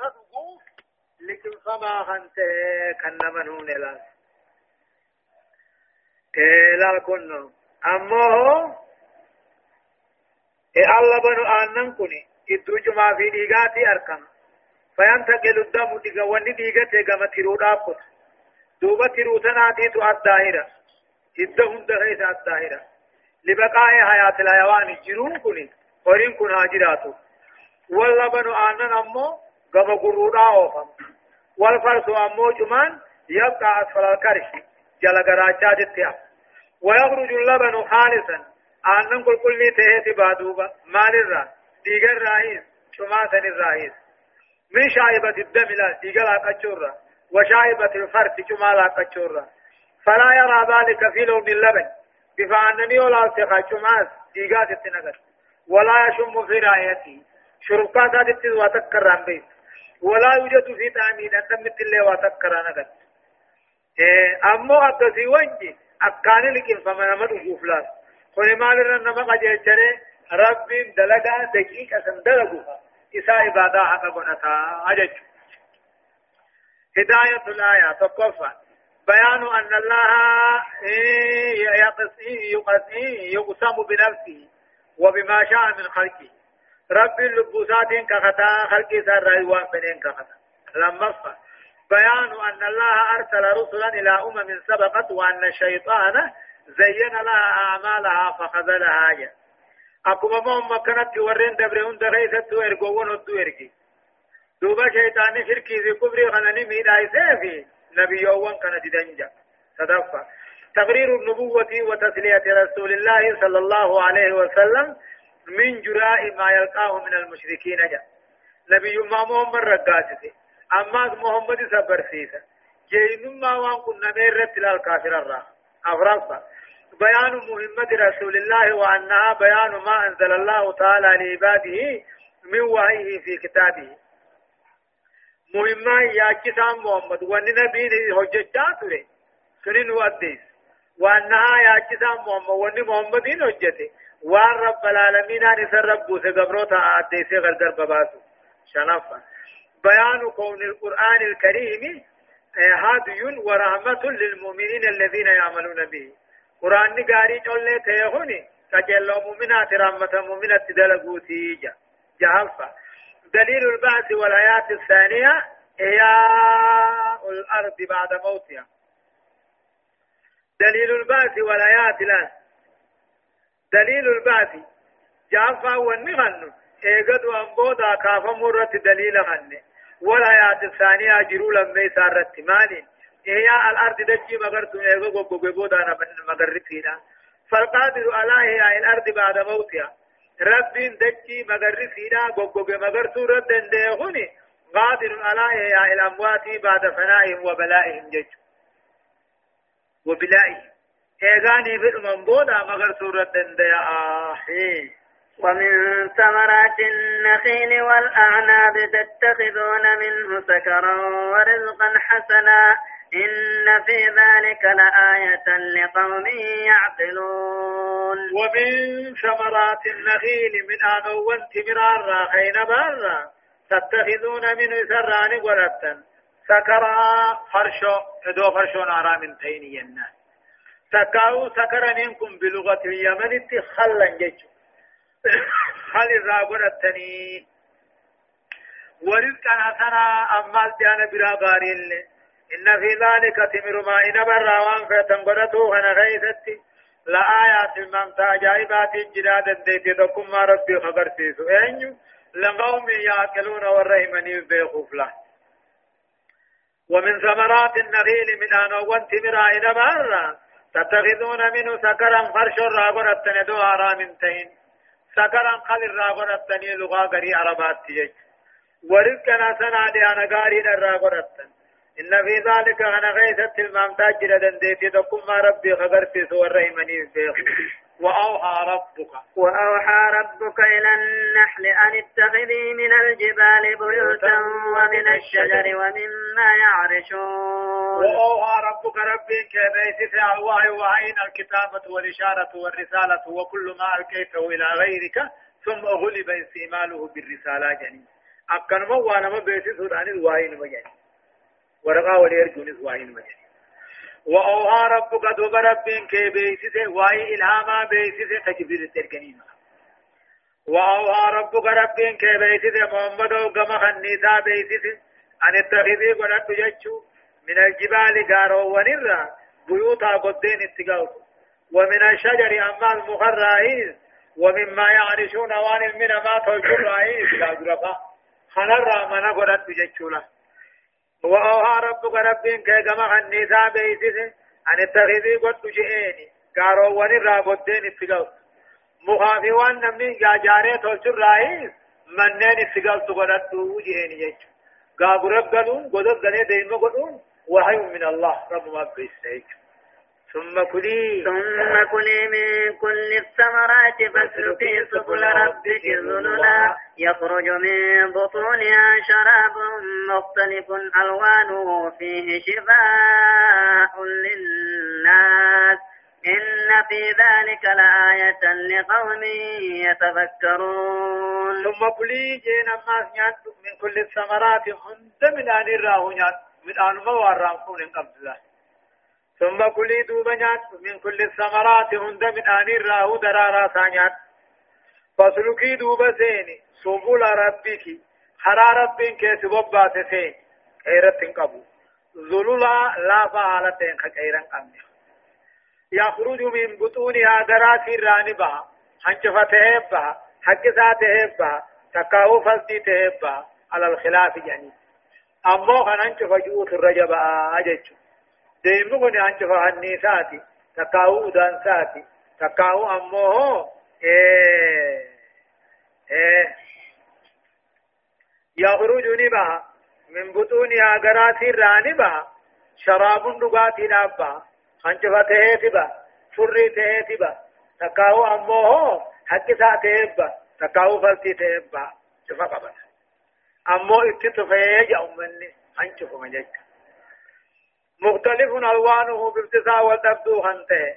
ورده لكن فما خنت كن منون لا لا كن أمه إيه الله بنو آنن كني إدو جمع في ديغاتي أركم فينتقل الدم ديغا وني ديغتي غما تيرو دابت دوبا تيرو تناتي تو الداهرة إدو هند غيث الداهرة لبقاء حياة الحيوان جرون كني قرين كن هاجراتو والله بنو آنن أمو غما قرودا أوفم والفرس أمو جمان يبقى أسفل الكرش جل غراجات التياب ويخرج اللبن خالصا آنن كل كل تهيت بادوبا مال الرا ديگر راهيس شما سن الراهيس من شائبة الدم لا ديگر كچورا وشائبة الفرس شما لا كچورا فلا يرى ذلك في لون اللبن بفعنني ولا سخا شما ديگات التنغت ولا يشم في رايته شربات هذه وتكرر بيت ولا يوجد في تعميد أن تمت الله وتكرر نغت إيه أمو أكسي وانجي أكاني لكن فمن أمد وفلاس خوني مال رنما قجل جري. رب دلقا دقيقة سندلقوها إسا عبادة حقا قنتا أجج هداية الآية تقفى. بيان أن الله يقسم بنفسه وبما شاء من خلقه. رب اللبوسات كخطا خلقه سر رأيوان بنين كخطا. لما بيان أن الله أرسل رسلا إلى أمم سبقت وأن الشيطان زين لها أعمالها فخذلها جا أكما مهم كانت ورين دبرهن دريسة وإرقوون ودو إرقي دوبا شيطان شركي في كبري خلني ميد عيسى في نبي يوان كان دنجا. صدفة. تقرير النبوة وتسلية رسول الله صلى الله عليه وسلم من جراء ما يلقاه من المشركين جا. نبي ما محمد رقاسي أما محمد سبر سيسا جينما ما وان كنا ميرت الكافر الرا. أفرصا بيان مهمة رسول الله وأنها بيان ما أنزل الله تعالى لعباده من وحيه في كتابه. مهمة يا كتاب محمد. وأن نبي هجتات له سنين وأديس. وأنها يا كتاب محمد. وأن محمد هجته وأن رب العالمين أن يسرب سقبروتا أديس غرقر بباسو شنفا بيان كون القرآن الكريم هادي ورحمة للمؤمنين الذين يعملون به قرآن غاري چولے تے ہونی کجلو مؤمنات رحمة مؤمنات دلقوتي جا جهفة دليل البعث والحياة الثانية إحياء الأرض بعد موتها دليل البعث والحياة الآن دليل البعث. جافا والنغن ايقد وانبودا كافا مرت دليل غن. والحياة الثانية جرو لما سارت مالين إحياء الأرض دجي مغرت إيغو غوغو بودا مغرت فينا فالقادر على إحياء الأرض بعد موتها. رب دجي مغرت فينا غوغو مغرت رد دندهوني قادر على إحياء الأموات بعد فنائهم وبلائهم جج. وبلائهم. إيغاني في مغرت رد دندها آه ومن ثمرات النخيل والأعناب تتخذون منه سكرا ورزقا حسنا. إن في ذلك لآية لقوم يعقلون. ومن ثمرات النخيل من آنو وانتمرار راخين بارا. تتخذون منه سران ورتا سكرا فرشو ادو فرشو نارا من تيني الناس تكاو سكرا منكم بلغة اليمن خلا جيجو خل الرابرتني ورزقا حسنا أمال ديانا برا غارين إن في ذلك تمر ما إن برا وان فتنقرته هنا غيثتي لآيات من تاجائبات جداد ديت دكم ما ربي خبر تيسو. أنيو لقوم يأكلون والرحمن بيخوف له ومن ثمرات النخيل من أنوان تمر إن برا تتخذون منه سكرا فرش الرابر التندو آرام تين سكرا قل الرابر التني لغا غري عربات تيج ورزقنا سنا دي أنا غاري الرابر التن إن في ذلك أنا غيثت المامتاج جلدن ديتي تقوم ربي خبرتي سور رحمني وأوحى ربك. وأوحى ربك إلى النحل أن اتخذي من الجبال بيوتا ومن الشجر. ومما يعرشون. وأوحى ربك ربي كبيت في الوحي وعين الكتابة والإشارة والرسالة وكل ما ألقيته إلى غيرك ثم غلب استعماله بالرسالة جنين أكنما وأنا ما بيسي سودان الواهين مجاني ورقا وليرجون الواهين مجاني وأوها ربك دوب ربين كي بيسي وأي إلهاما بيسي تكبير التركنين وأوها ربك ربين كي بيسي محمد وقم خنيسا بيسي أن اتخذي قرأت جتشو من الجبال قارو ونرى بيوتا قدين اتقاو ومن الشجر أما المخرائيز ومما يعرشون وأن من ما لا جرفا خنرى من قرأت جتشولا وأوها ربك ربين كي قم خنيسا بيسي أن اتخذي قد جئيني قارو ونرى قدين اتقاو مخافي وان نمني جاري توجر رائيز منين اتقاو تقرأت جئيني جتشو قابو ربقنون قدر قني ديما قدون وحي من الله رب ما بيستيك ثم كلي. ثم كلي من كل الثمرات فاسلكي سبل ربك ذللا. يخرج من بطونها شراب مختلف ألوانه فيه شفاء للناس. إن في ذلك لآية لقوم يتفكرون. ثم كلي جينا ما من كل الثمرات. هند من آن الراهو نيات من آن كون قبل ثم كلي دوبا نيات من كل الثمرات هند من آن الراهو درارا ثانيات فسلكي دوبا سيني. سبول ربك خرا ربك كيس ببات سين خيرت قبو ذلولا لا فعالتين خيرا قمنا يخرج من بطونها دراسي رانبها حنجفة تهبها حقسا تهبها تكاو فلتي تهبها على الخلاف يعني. أمو خان حنجفة جوت الرجب أجج النساتي تكاو أدان ساتي تكاو أمو إيه إيه يخرج نبها من بطونها دراسي رانبها شراب دغاتي نابها خنجفة تهيتبا فري تهيتبا تكاو أموه حق سا تهيبا تكاو فلتي تهيبا شفا قبل أمو اتتفيج أمني خنجف مجد مختلف ألوانه بابتساء والتبدو خنته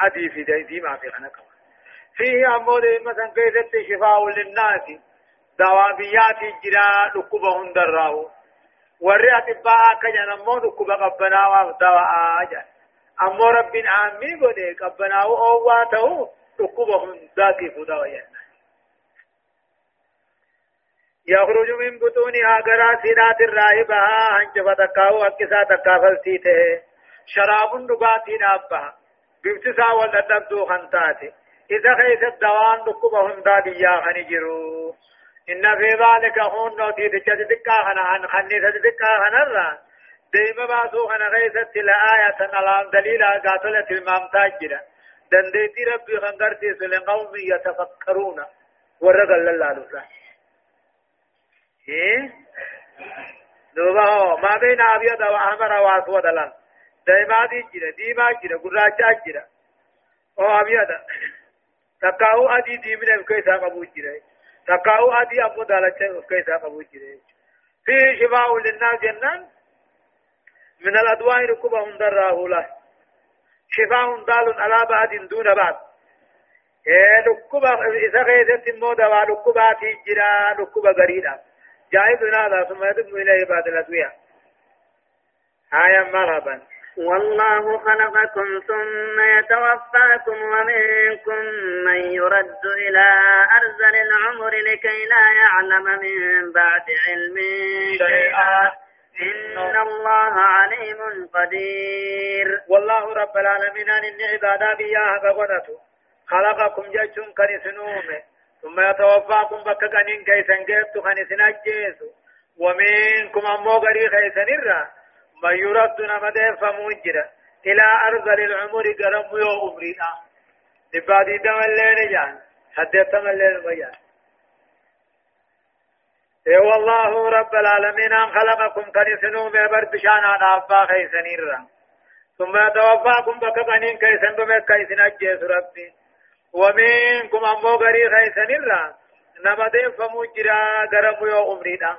أدي في دي دي ما في خنك. فيه أمو دي مثلا كيست شفاء للناس. دوابيات جرا لقبهم دراو. ورئة أطباء كجن أمو لقب قبنا وابدواء أجل أمو رب عامي بده قبناو أو واتو ركوبهم ذاتي فدا وينا يخرج من بطونها غراسينات الراهبها هنج فتكاو أكسا تكافل تيته شراب دغاتي نابها بيبتسا ولدبدو خنتاتي إذا خيس الدوان ركوبهم ذاتي يا خنجرو إن في ذلك هون نوتي تجددك خنا خني تجددك خنا ديما باسو خنا غيثت لآية على دليل قاتلة المام تاجرة دنديتي ربي خنقرتي لقوم يتفكرون. ورقل الله لسا. إيه؟ دوبا ما بين أبيض وأحمر وأسود لأن ديما دي جرة ديما جرة قراجة جرة أو أبيض تكاو أدي دي من الكيسة قبو جرة تكاو أدي أمو دالة الكيسة قبو جرة فيه شفاء للناس جنان. من الأدواء ركبهم دراه له شفاء دال على بعد دون بعد إيه ركبة إذا غيثت الموضة وركبات جرا ركبة قريدة جائز هذا ثم يدم إليه بعد الأدوية. آية مرحبا والله خلقكم ثم يتوفاكم ومنكم من يرد إلى أرذل العمر لكي لا يعلم من بعد علم. شيئا. إن الله عليم قدير. والله رب العالمين أن عبادا بياها بغنته خلقكم جيشون كنسنومه ثم يتوفاكم بك كيسن جيبت كنسن أجيسو ومنكم أمو غري خيسن الرا من يرد نمده فموجر إلى أرذل العمر قرم يو أمريئا دبادي دم الليل جان. حدث الليل مجان إي والله رب العالمين ان خلقكم كن سنو ببر بشان ابا خيسنيرا ثم توفاكم بك كيسن بم كيسن ربي. ومنكم امو غري خيسنيرا نما دين فمجرا غرم يو عمريدا.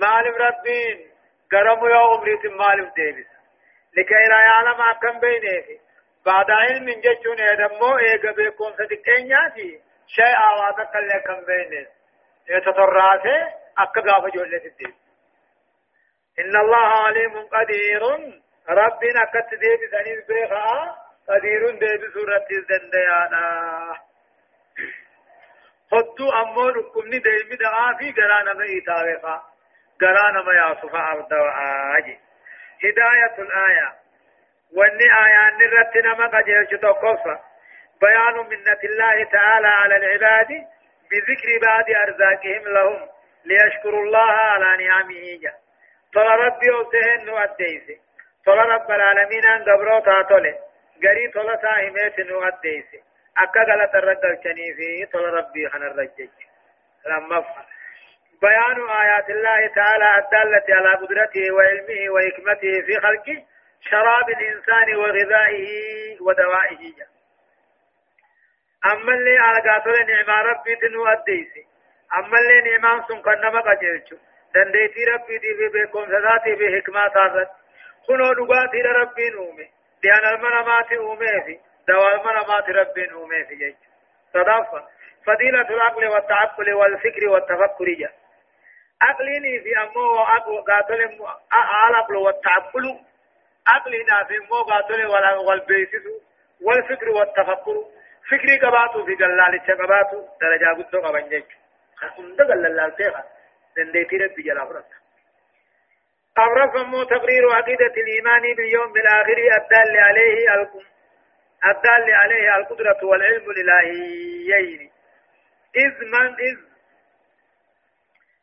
مال ربين غرم يو عمريت مال ديبس. لكي لا يعلم كم بينه بعد علم جچون ادمو إيغ بكم صدقنياتي شيء اواتك لكم بينه يتطرعته أكا قافة جولة الدين. إن الله عليم قدير. ربنا كت ديب سنين بيخا قدير ديب سورة الزنديانا خدو أمو نكمني ديب دعا في قرانا ما إتاوفا قرانا ما يعصفا عبد وآجي هداية الآية واني آيان نرتنا ما قجيش توقفا بيان منة الله تعالى على العباد بذكر بعد أرزاقهم لهم ليشكروا الله على نعمه جا طلع ربي وسهن نؤديسي طلع رب العالمين أن قبرو تاتولي قري طلع ساهمات نؤديسي أكا غلط الرجل شنيفي طلع ربي خن الرجل لما بيان آيات الله تعالى الدالة على قدرته وعلمه وحكمته في خلقه شراب الإنسان وغذائه ودوائه أما اللي على قاتل نعمة ربي تنو أديسي أما اللي نعمان سن قنما قجلچو دنديتي ربي دي في بيكم سذاتي في حكمة تارت خنو دقاتي ربي نومي ديان المنامات أومي في دوا المنامات ربي نومي في جيج صدافة فضيلة العقل والتعقل والفكر والتفكر جا. عقليني في أمو قاتل العقل والتعقل. عقلنا في أمو قاتل والبيسس والفكر والتفكر. فكري قباتو في جلال قباتو درجة قدو قبن جيج هند جلال تيخا دنديتي ربي جل أفرط أمر تقرير عقيدة الإيمان باليوم الآخر الدال عليه الدال عليه القدرة والعلم الإلهيين إذ من إذ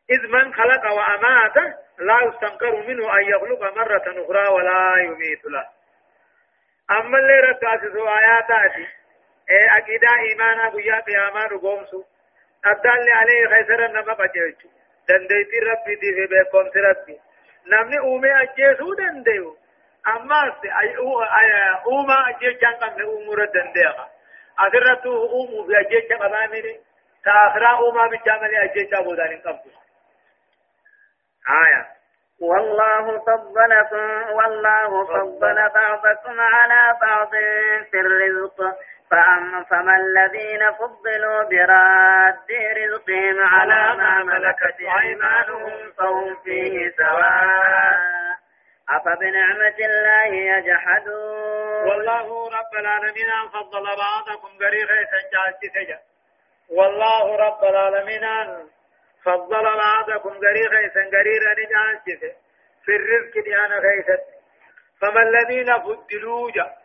إذ من خلق وأمات لا يستنكر منه أن يخلق مرة أخرى ولا يميت له. أما اللي ركاسس آياتاتي إيه أكيدا إيمانا قيا قياما رقومسو. الدال عليه خيسر نما قجيش دنديتي ربي دي في بيكم ربي نمني أومي أجيسو دنديو أما أوما أجيش كان قمنا أمور دنديها أثرته أومو في أجيش قبامني تآخرا أوما بجامل أجيش أبو دانين قبضو آية والله فضلكم والله فضل بعضكم على بعض في الرزق فأما فما الذين فضلوا براد رزقهم على ما ملكت أيمانهم فهم فيه سواء. أفبنعمة الله يجحدون؟ والله رب العالمين أن فضل بعضكم قريبا سنجالت سجا والله رب العالمين أن فضل بعضكم قريبا سنقريرا نجالت في الرزق ديانا غيثت. فما الذين فضلوا جا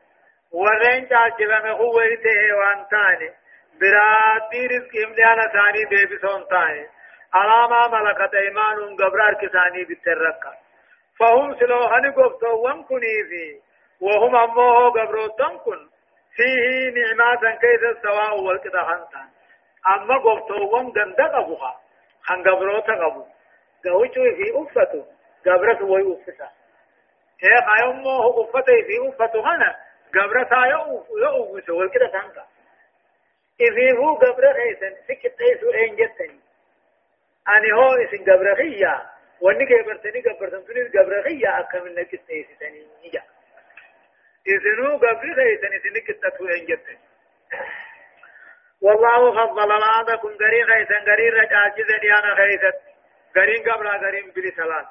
ورين جاجبا هو يته وان تاني براتي رزق امدانا ثاني ديبي سون تاني علامة ملكت ايمان قبرار كثاني بالترقى فهم سلو هني قفتو وانكني في وهم اموه قبرو تنكن فيه نعمات كيف السواء والكدا هنتان اما قفتو وان گنده قبوها هن قبرو تقبو قوچو في افتو قبرت وي افتا۔ هي قايمو افتي في افتو هنا قبر تا يو يو سوال كده تانكا إذا هو قبر خيسن سكت أيسو إن جتني أنا هو إسن قبر خيا واني قبرتني قبرتن تني قبر خيا أكمل نكت أيسني نجا إذن هو قبر خيسن إسن كتتو إن جتني والله فضل بعضكم قرين خيسن قرين رجال جزن يانا خيسن قرين قبر قرين بلي ثلاث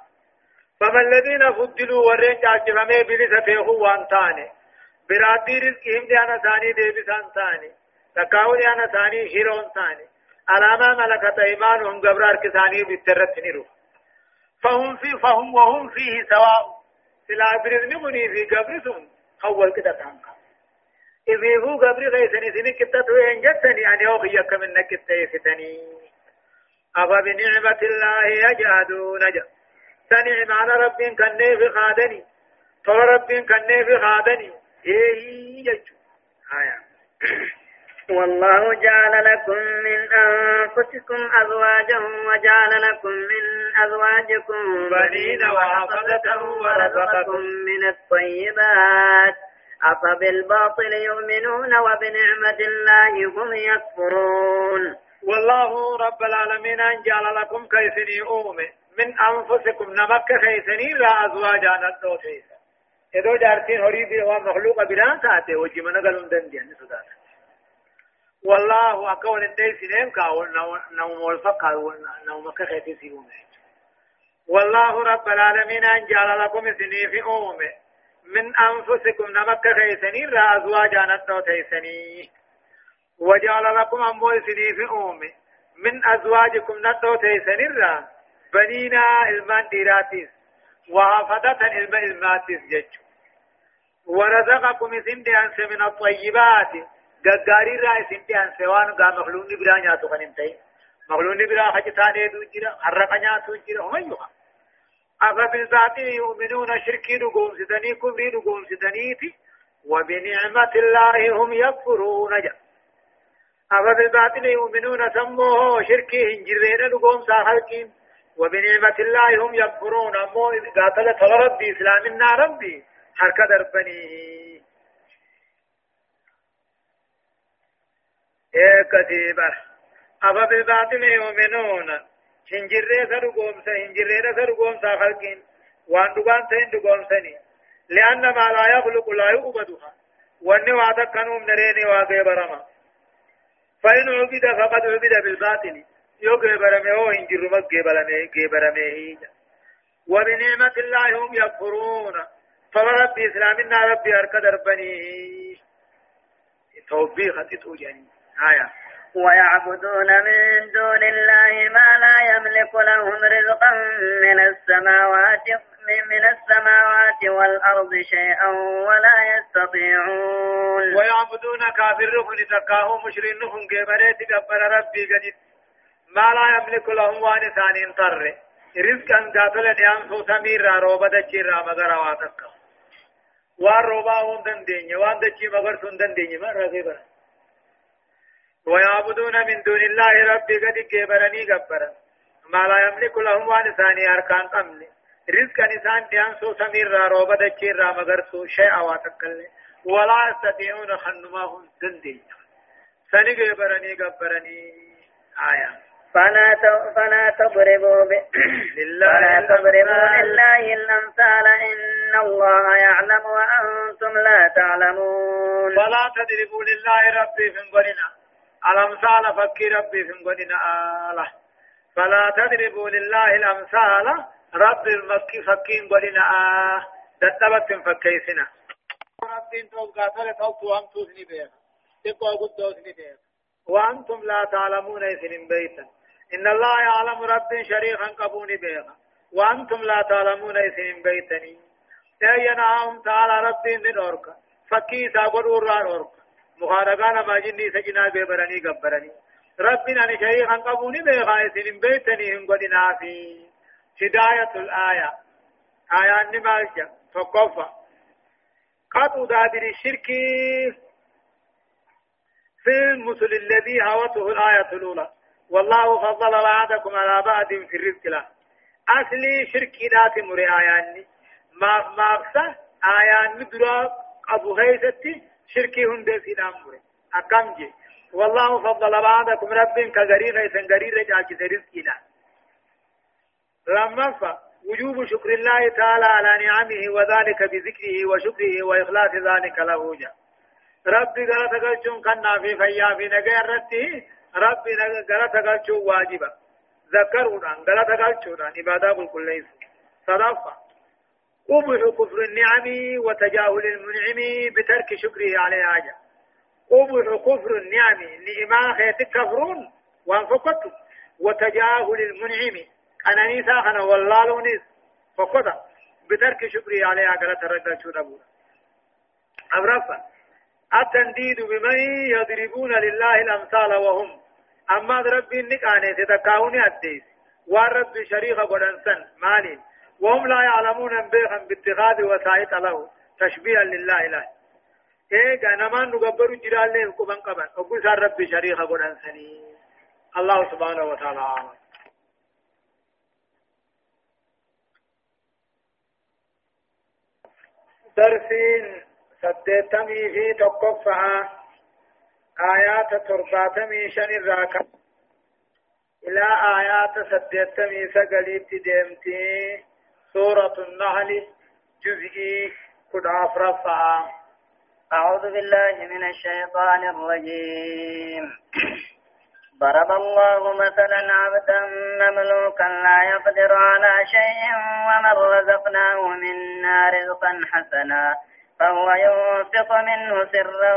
فما الذين فضلوا ورين جاجفمي بلي سفيهو وانتاني براتي رزقهم ديانا ثاني ديبسان ثاني تكاو ديانا ثاني هيرون ثاني علامة ملكت ايمانهم قبرار كثاني بالترت نرو فهم في فهم وهم فيه سواء سلا برزنمني في قبرسهم خول كده تانكا إذ هو قبر غيثني سني كتت وين جتني يعني أو خيك من نكت يفتني أفا بنعمة الله يجهدون جا سنعم على رب كني في خادني طول رب كني في خادني والله جعل لكم من أنفسكم أزواجا وجعل لكم من أزواجكم بنين وحفظة ورزقكم من الطيبات. أفبالباطل يؤمنون وبنعمة الله هم يكفرون. والله رب العالمين أن جعل لكم كيسني أومي من أنفسكم نمك كيسني لا أزواجا ندوتيسا ادو جارتين هوري بي هو مخلوق بلا ساته وجي من قالون دن دي سودا. والله أكون اندي سنين كاو نو مولفق نو مكه خيتي سيوم والله رب العالمين أن جعل لكم سني في أومه من أنفسكم نمك خيسني را أزواجا نتو تيسني وجعل لكم أمو سني في أومه من أزواجكم نتو تيسني را. بنينا إلمان ديراتيس. وحفظة الم الماتيس جج ورزقكم سند أنس من الطيبات. غغاري را سند أنس وان غا مخلون برا نياتو خنمتين مخلون برا حجتاني دو جرا حرق نياتو جرا هم يوها أفبالذات يؤمنون شركي دقوم ستني كفري دقوم ستنيتي وبنعمة الله هم يكفرون جا. أفبالذات يؤمنون سموه شركي هنجرين دقوم ساحلكين وبنعمة الله هم يكفرون. أمو قاتل ربي إسلامنا ربي. حركة دربني إيه كتيبة أفبالذات يؤمنون. هنجرة سرقومسا هنجرة سرقومسا خلقين. وان دقان سين دقومسني لأن ما لا يخلق لا يؤبدها واني وعدك كانوا منريني واقع برما. فإن عبد فقد عبد بالباطل. يو برمي هو هنجر مك برمي برمي وبنعمة الله هم يكفرون فربي إسلامنا ربي أركض ربني توبيخة تتوجني آية ويعبدون من دون الله ما لا يملك لهم رزقا من السماوات من السماوات والأرض شيئا ولا يستطيعون ويعبدون كافرهم لتكاهم مشرينهم قبريت قبر ربي قديد ما لا يملك لهم وانسان طر رزقا قاتل ديان سو سمير روبا دجير مغرا واتك وان روبا هون دندين وان دجي مغر سن دندين ما رغي بر ويعبدون من دون الله ربي قد كبرني قبرا ما لا يملك لهم وان ثاني أركان قمل رزق نسان ديان سو سمير روبا دچير را مگر سو شيء واتكل ولا يستطيعون خنماهم دندي سني قبرني آية فلا فلا تضربوا فلا تضربوا لله الأمثال. إن الله يعلم وأنتم لا تعلمون. فلا تضربوا لله ربي في قلنا الأمثال فكي ربي في قدنا آله فلا تضربوا لله الأمثال. رب المكي فكين قدنا آه. دتبت فكيسنا ربين توقع أوتو هم توسني بيها تقوى قد وأنتم لا تعلمون إذن بيتا. إن الله يعلم رب شريخا قبوني بيها وأنتم لا تعلمون إذن بيتني. تيناهم تعالى ربين ذن أورك فكي ساقر أوران أورك مخارقانا ما جني سجنا ببرني قبرني. ربنا نشيخا قبوني بيغا سنين بيتني هم قدنا في هداية الآية. آية نمالجة فقفة قطو دادر الشرك في المثل الذي هوته الآية الأولى. والله فضل بعضكم على بعض في الرزق له. أصلي شركي ذات مري آياني ما ما آيان مدرا أبو هيستي شركي هند في الأمر أكم جي. والله فضل بعضكم رب كغرير يسن غرير جاكي رزقي لا لما فا وجوب شكر الله تعالى على نعمه وذلك بذكره وشكره وإخلاص ذلك له جا. ربي غلط قلتون كنا في فيا في نغير رته ربي غلط قلتون واجبا ذكرنا غلط قلتون عبادة كل ليس صدفة قبح كفر النعم وتجاهل المنعم بترك شكره عليه حاجة قبح كفر النعم نعما خيت كفرون وانفقت وتجاهل المنعم أنا نيسا خنا والله لونيس فقط بترك شكره عليه حاجة ترد شو نبوه أبرفا التنديد بمن يضربون لله الأمثال وهم. أما ربي النقانة تتكاوني الديس والرب شريخ قدنسن مالين وهم لا يعلمون بيخا باتخاذ وسائط له. تشبيها لله له. إيه ما نقبر جلال له كبن قبن. أقول سار ربي شريخ قدن سني. الله سبحانه وتعالى درسين. سدتمي في تقفها آيات ترباتمي شن الراكب إلى آيات سدتمي سقليت ديمتي سورة النحل جزئي كداف رفع أعوذ بالله من الشيطان الرجيم ضرب الله مثلا عبدا مملوكا لا يقدر على شيء ومن رزقناه منا رزقا حسنا فهو ينفق منه سرا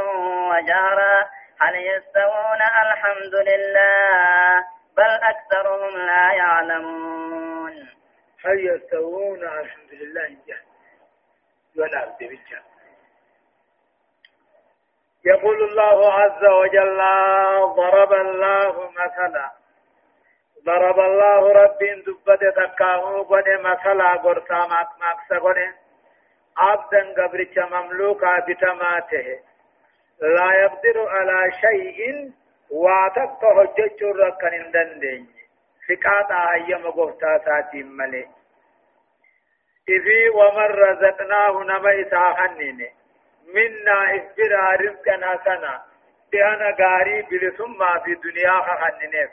وجهرا. هل يستوون؟ الحمد لله بل أكثرهم لا يعلمون. هل يستوون؟ الحمد لله جهل. ولا بالجهل يقول الله عز وجل ضرب الله مثلا. ضرب الله رب دبت تكاه قد مثلا قرصا ماك ماك قد عبدا قبرك مملوكا بتماته لا يقدر على شيء واتق حجج ركن دندين فقاطا أيام قفتا ساتي ملي إذي ومن رزقناه نما إساحنين منا إسبرا رزقنا سنا بأنا غاري بلسما في دنيا خننف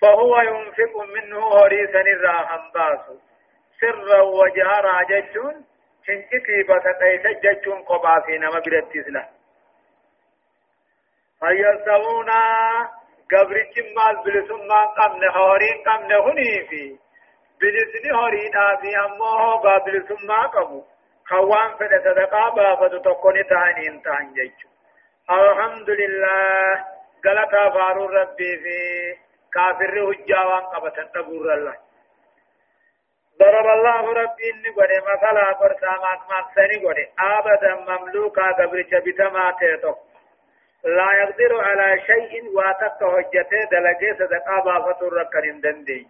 فهو ينفق منه هريسا الراحم باسو. سرا وجهرا جتون شنكتي بتقيت جتون قبا في نما برتسلا فيلتونا قبرك مال بلسما قمن هورين قمن هني في بلسني هورين آفي أمه قابلسما قبو خوان فد صدقا بافد تكوني تاني انتان جيجو الحمد لله غلطا فارو ربي في كافر هجاوان قبطن تبور الله ضرب الله ربي إني قد مثلا قرصا ماك ماك سني قد آبدا مملوكا قبرش بتما تيتو. لا يقدر على شيء واتك حجته دلقه صدقا بافت الركن دندي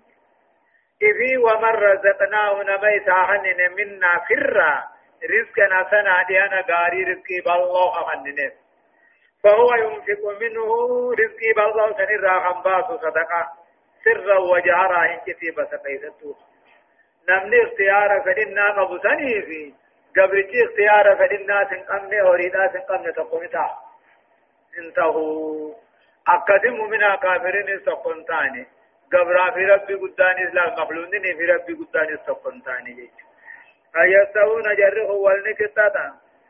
إذي ومن رزقناه نمي ساحنن منا فرّا. رزقنا سنا ديانا غاري رزقي بالله أمننه فهو ينفق منه رزقي بالله سنرى خنباس صدقة. سرا وجهرا إن كتب سقيدته نمني اختيار فدنا مبسني في قبرتي اختيار فدنا سنقمني وريدا سنقمني تقومتا انتهوا أقدم من كافرين سقنتاني قبرا في ربي قداني إسلام مخلونين في ربي قداني سقنتاني جيش أيستوون جره والنكتة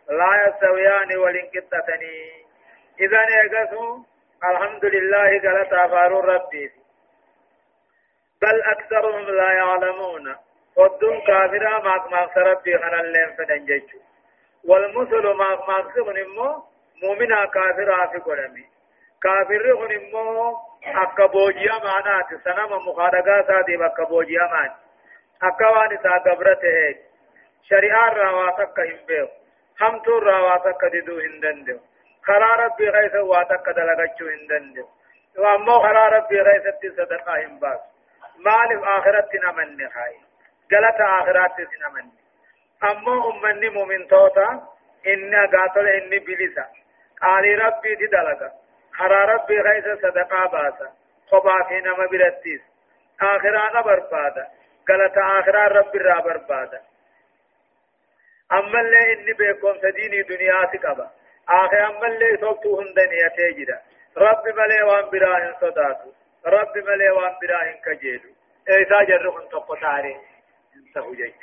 لا يستويان والانكتتني إذا يقسوا الحمد لله قال تافار ربي بل أكثرهم لا يعلمون ودون كافرا ما ماكس ربي خنا اللين فدنججو والمثل ما ماكس نمو مؤمنا كافرا في قرمي كافر maanaati sanama mukaadagaa isaatiif akka boojiya maani akka waan isaa gabra ta'eeti شريعة رواتك هم هم تو رواتك ددو هندن خرا ربي غيث واتك دلغچو هندن ديو وامو خرا ربي غيث تي صدقة هم باس مال آخرت نمن خاي غلط آخرت نمن امو امني مؤمن توتا ان غاتل ان بلسا قال ربي دي دلغا خرا ربي غيث صدقة باسا خبا في نما برتيس آخرانا بربادا غلط آخرا ربي را بربادا أما اللي إني بيكم سديني دنيا تقبا آخر أما اللي صوبتو هندني أتيجدا رب ملي وان براهن صداتو رب ملي وان براهن كجيلو إيسا جرخن جيك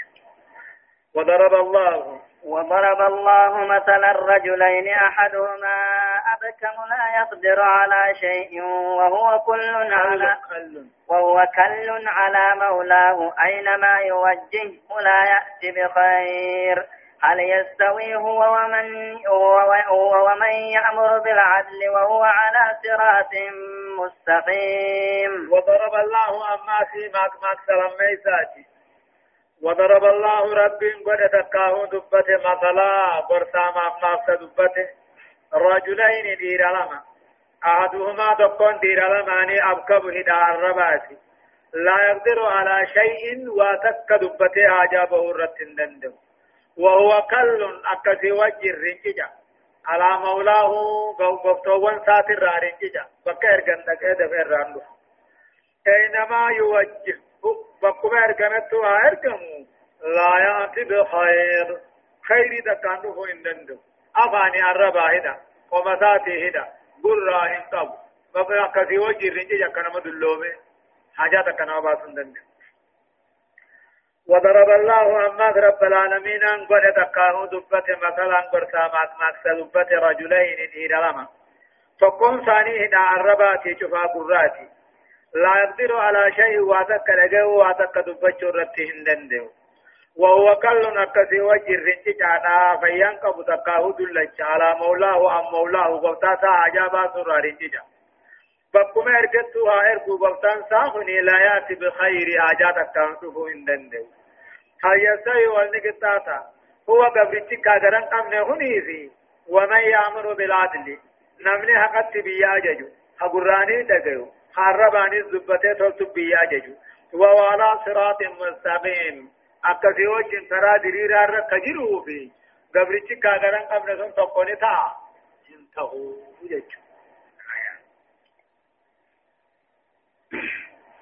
وضرب الله وضرب الله مثلا الرجلين أحدهما أبكم لا يقدر على شيء وهو كل على وهو كل على مولاه أينما يوجهه لا يأتي بخير. هل يستوي هو ومن هو ومن يأمر بالعدل وهو على صراط مستقيم؟ وضرب الله أما في ماك ماك سلام ميساتي وضرب الله رب قد تكاه دبته مثلا برسا ماك ماك دبته. رجلين دير لما. أحدهما دقون دير لماني أبكب هدا الرباسي لا يقدر على شيء وتك دبته أجابه الرتن دندم. وهو كل أكسي وجه الرنججة على مولاه غفتوان ساتر رنججة. ارغن دقه دفع راندو اينما يوجه بكو ارغنتو ارغمو لا يأتي بخير خير دكانو هو اندندو أفاني الربا هدا ومساتي هدا قرى هنقب بكا أكسي وجه الرنججة كنما دلومي حاجات كنما باسن دندو وضرب الله أما رب العالمين أن قد تقاه دبت مثلا قرصا ماك ماك دبت رجلين إلى لما تقوم ثاني هنا الرباتي شفا قراتي لا يقدر على شيء واتك لغو واتك دبچو رتهن دندو وهو كل نكسي وجه الرنج جانا فينقب تقاه دلچ على مولاه أم مولاه وقتاتا عجابا سر رنج بكم ارجتها ارجو بلتان ساخني لا ياتي بخير آجات كان شوفو اندندو هل يسوي والنقطاتا هو قبرتك كادران قمنا هنيزي ومن يأمر بالعدل نمني حقت بيا ججو حقراني دقيو حرباني الزبتة تلتب بيا ججو وعلى صراط مستقيم irra ka jiruu fi gabrichi kaagaran qabne sun tokko ni ta'a. Hin ta'u jechuudha.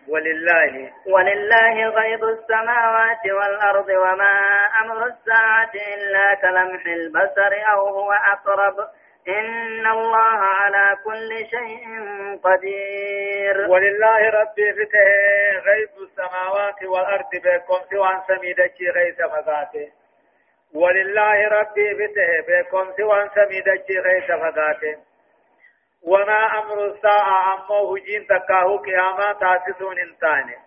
ولله ولله غيب السماوات والأرض وما أمر الساعة إلا كلمح البصر أو هو أقرب إن الله على كل شيء قدير. ولله ربي فته غيب السماوات والأرض بكم سوى سميدك غيث فذاته ولله ربي فته بكم سوى سميدك غيث فذاته وما أمر الساعة أمه جين تكاه قياما تاسسون انتاني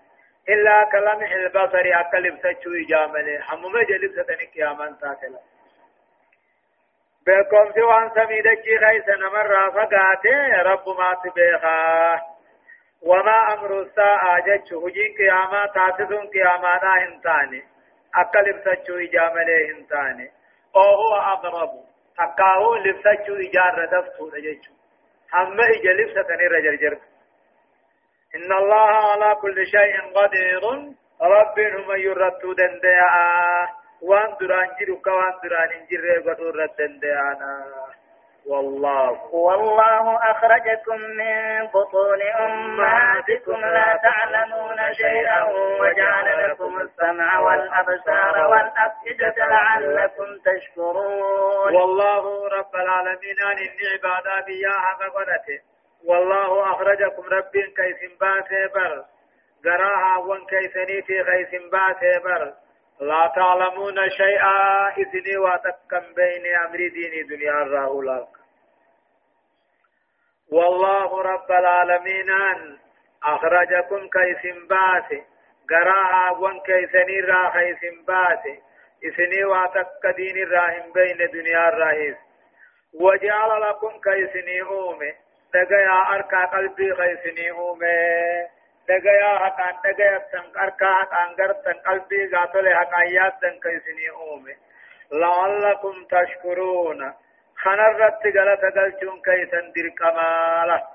إلا كلمح البصر أكلم سجو إجامله حمم جلب ستني قياما تاسلا. بكم سوى سميدك غيث نمر فقاته رب ما تبيخا وما أمر الساعة جتش هجين قياما تاسسون قياما نا انتاني أكلم سجو إجامله انتاني أو هو أقرب تكاه لبسجو إجار دفتو نجتشو هم إجلب ستنير جرجر إن الله على كل شيء قدير رب هم يرتو دنديا وان دران جرك وان دران جر قدر دنديانا والله. والله أخرجكم من بطون أمهاتكم لا تعلمون شيئا وجعل لكم السمع والأبصار والأفئدة لعلكم تشكرون. والله رب العالمين أن العبادة بياها فقدته والله أخرجكم رب كيس باسي بر. قراها وان كيسني في كيس باسي بر. لا تعلمون شيئا إذني واتكم بين أمر ديني دنيا الرهولك والله رب العالمين أن أخرجكم كيس باسي قراها وان كيسني را كيس باسي إسني واتك دين الراهم بين دنيا الرئيس وجعل لكم كيسني أومي دقيا أركا قلبي كيسني أومي دغيا حقان دغيا تن اركا حقان غر تن قلبي غاتل حقايات تن كيسني اومي لعلكم تشكرون خنرت غلط غلچون كيسن دير كمالا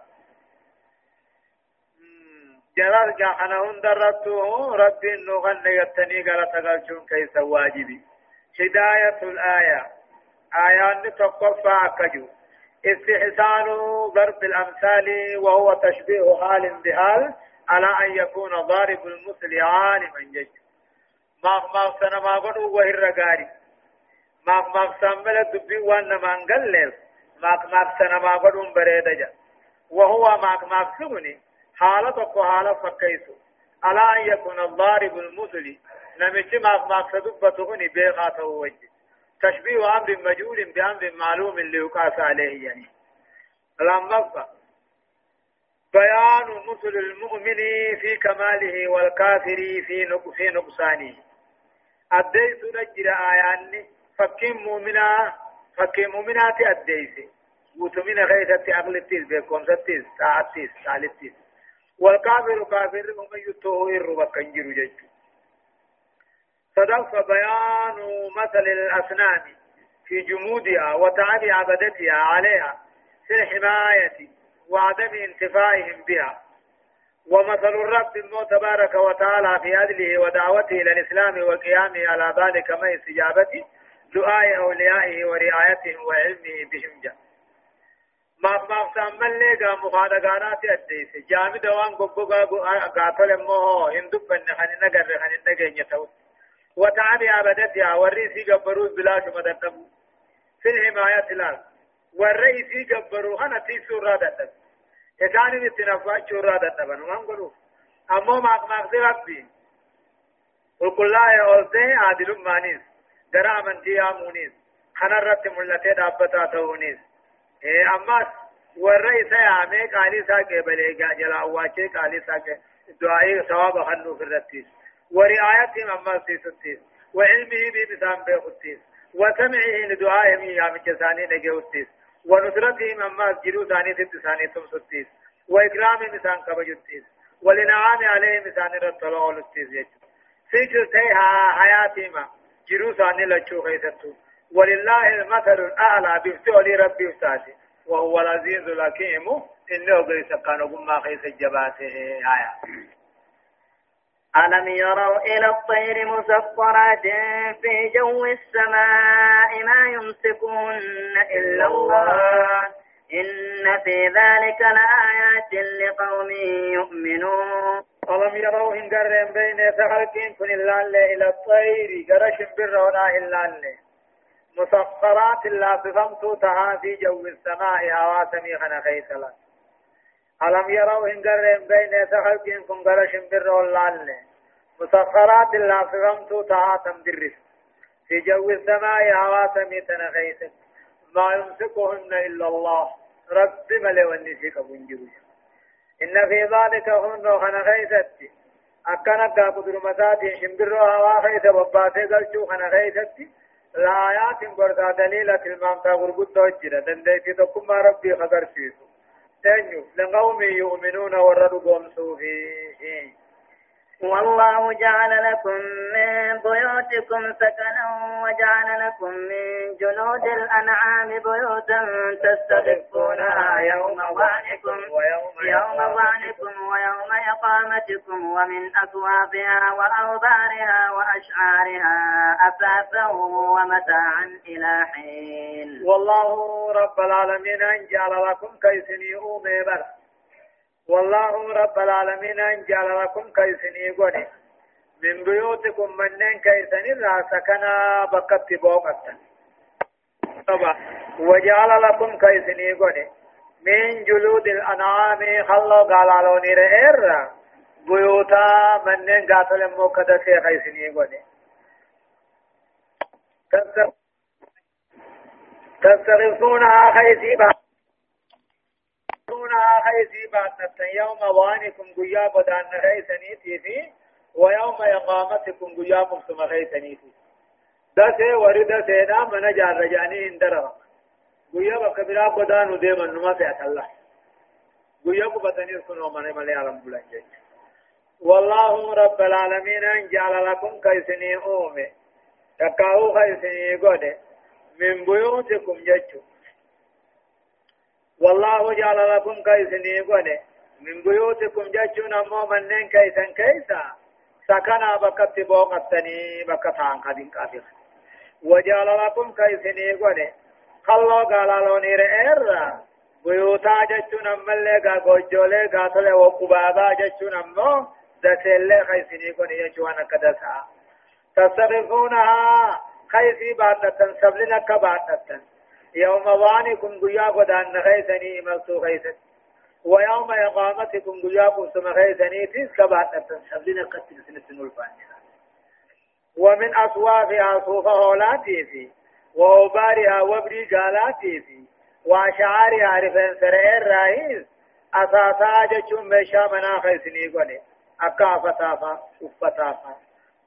جلال جا خنهون درتو رب نغن يتني غلط غلچون كيس واجبي هداية الآية آيان تقفى كجو استحسان ضرب الأمثال وهو تشبيه حال بحال. على أن يكون ضارب المثل عالما جج ما ما سنة ما قدوا وهر رقاري ما ما سمل دبي وأنا ما نقلل ما ما سنة ما قدوا بريدجا وهو ما ما سمني حالة حالة فكيسو. على أن يكون الضارب المثل. نمشي ما ما سدبته بيغاته وجه. تشبيه أمر مجهول بأمر معلوم ليقاس عليه يعني. لما بيان مثل المؤمن في كماله والكافر في في نقصانه. أديس نجر آيان. فكين مؤمنا فكين مؤمنات أديس وتمين غيثة أغل التيس بيكم ستيس ساعتيس سالتيس والكافر كافر هم يتوه إروا كنجر جج. صدق بيان مثل الأسنان في جمودها وتعب عبدتها عليها في الحماية. وعدم انتفاعهم بها. ومثل الرب تبارك وتعالى في عدله ودعوته إلى الإسلام وقيامه على ذلك ما استجابته دعاء أوليائه ورعايتهم وعلمه بهم جاء ما ما سامل لغا مخادغانات أديس جامد دوان قبقا قاتل موه. هندب بن خن نغر خن نغن يتو وتعب عبدتها والرئيس قبروز بلا شمدتم. في الحماية الآن والرئيس قبروا أنا في سورة دتب إسان التنفع سورة دتب أنا ما نقولوا أما ما ما ربي وكل لا يولده عادل مانيس درا من تيا مونيس خنا رت ملته دابتا تونيس إيه أما والرئيس يا عمي قالي ساقي بليغا جلا واچه قالي ساقي دعائي ثواب خلو في الرتيس ورعايتهم أما سيستيس وعلمه بمسان بيختيس وسمعه لدعائهم يا مجساني نجوتيس ونصرتهم أما جلو ثاني ست ثاني تمستيس وإكرام مسان كبجتيس ولنعام عليه مسان رطلو ولتيس يجو سيجو تيها حياتهما جلو ثاني لچو خيستو. ولله المثل الأعلى بفتولي ربي وساتي. وهو العزيز الحكيم. إنه قد سكانه ما خيس الجباته آية. ألم يروا إلى الطير مسخرات في جو السماء ما يمسكهن إلا الله؟ إن في ذلك لآيات لقوم يؤمنون. ألم يروا إن قرن بين فخلقين كن الله إلى الطير قرش برهنا إلا الله مسخرات لا بفمت تها في جو السماء هواسمي خنا خيسلا ألم يروا إن قرن بين فخلقين كن قرش برهنا مسخرات لا بفمت تها تمدرس في جو السماء هواسمي تنخيس ما يمسكهن إلا الله. رب ملي ونسيك بنجوش إن في ذلك هن خنا خيستي أكنا قدر مساتي شمبرو هوا خيس. وباتي قلشو خنا لآيات بردا دليلة المامتا غربت دنديتي تقوم ربي خبر فيسو تنيو لقوم يؤمنون وردوا قوم فيه والله جعل لكم من بيوتكم سكنا وجعل لكم من جلود الأنعام بيوتا تستخفونها يوم ظعنكم يوم ظعنكم ويوم إقامتكم ومن أكوابها وأوبارها وأشعارها أثاثا ومتاعا إلى حين. والله رب العالمين أن جعل لكم كيسني أومي والله رب العالمين أن جعل لكم كيسني قولي من بيوتكم منين كيسني لا سكنا بكت بوقتا طبعا. وجعل لكم كيسني قولي من جلود الأنعام خلو قالالو نير بيوتا منين قاتل موكدا في كيسني قولي تستغفونها تستغفونها خيسيبا يوم وانكم قيا بدان خيسنيتي في ويوم إقامتكم قيا مقسم خيسنيتي دسه ورد سينا من جار رجاني اندرر قيا بكبرا بدان ديما نما سيأت الله قيا بدنير كنو من ملي عالم بلنجي والله رب العالمين أن جعل لكم كيسني أومي تكاو خيسني قده من بيوتكم جتشو والله جعل لكم كيسني قده من بيوتكم جتشو نمو منين كيسن كيسا. سكنا بكت بوقتني بكتان قدين قادر وجعل لكم كيسني قده خلو قال لوني رئير بيوتا جتشو نمالي قا قوجولي قاتل وقبابا جتشو نمو دسيلي خيسني قده جتشو أنا كدسا. تصرفونها خيسي باتتا سبلنا كباتتا يوم وانكم قيا قدان خيسني ملتو خيسن ويوم إقامتكم قيا قسم خيسني تيس كباتتا سبلنا قتل سنة الفانية ومن أصوافها صوف هولاتي في وأوبارها وبري قالاتي في وأشعارها رفن سرئر راهيز أساسا جتشم بشا منا خيسني قولي أكا فتافا أفتافا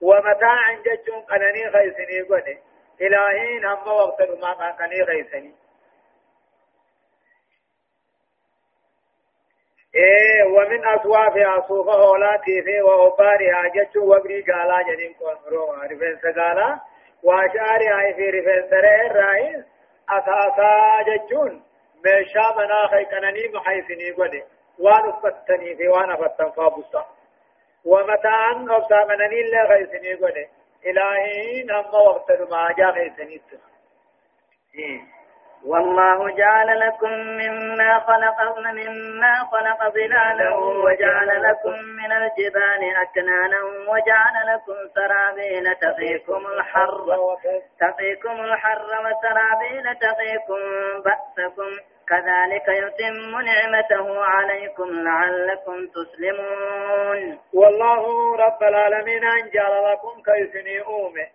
ومتاع جتشون قنني خيسني قولي. إلهين هم وقت ما قنني خيسني إيه ومن أصوافها صوفة هولاتي في وأبارها جتشو وبري قالا جنين قول مروها رفن سقالا وأشعارها في رفن سرئ الرئيس أساسا جتشون. ميشا مناخي قنني محيسني قولي. وان أفتني في وان أفتن فابسا ومتاعا أبسا منني اللي غيسني قولي. إلهين هم وقت ما جاء غيسني والله جعل لكم مما خلق مما خلق ظلالا وجعل لكم من الجبال أكنانا وجعل لكم سرابيل تقيكم الحر. تقيكم الحر وسرابيل تقيكم بأسكم. كذلك يتم نعمته عليكم لعلكم تسلمون. والله رب العالمين أن جعل لكم كيسني أومه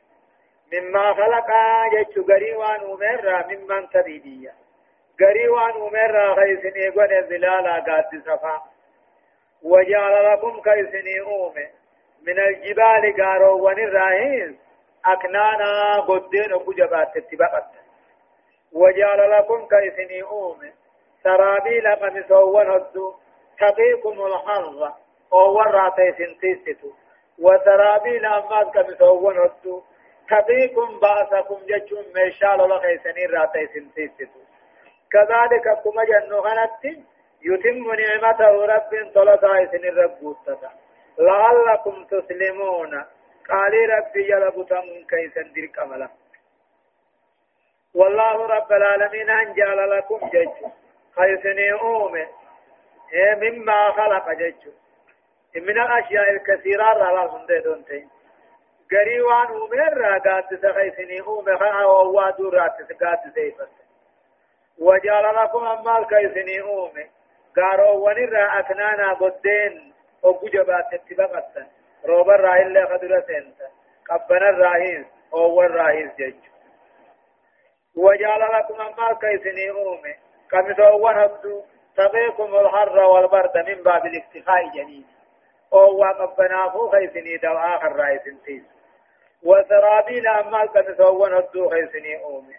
مما خلق جتشو غري وان أمر ممن تبيدية غري وان أمر خيسني قد ظلالا قاد صفا. وجعل لكم كيسني أومي. من الجبال قارو ونراهين أكنانا قدين أبو تتبقت وجعل لكم كيسني أومي سرابيل قمسوان هدو. تقيكم الحر أو وراتي سنتيستو. وسرابيل أمات قمسوان هدو. تقيكم بأسكم جتشم ميشال لغيسني راتي سنتيستو. كذلك كما جنو غنتي يتم نعمته رب طلتا إسن الرب لعلكم تسلمون. قال ربي يلبتم كيسا دير كملا. والله رب العالمين أنجل لكم جج. خيسني أومي إيه مما خلق جج. من الأشياء الكثيرة رلا هندي تين غري وان أمر راقات سخيسني أومي خنا ووادو رات سقات سيفت وجعل لكم أمال كيسني أومي قارو ونرى أكنانا قدين. أبو جبات اتبقتا روبا راهي اللي خدر سنتا قبنا الراهيز أو الراهيز جج. وجعل لكم أمال كيسني أومي. كمثوان هبدو تقيكم الحر والبرد من باب الاكتفاء جنين أو قبنا فو خيسني دو آخر راهيز انتيز وسرابيل أمال كمثوان هبدو خيسني أومي.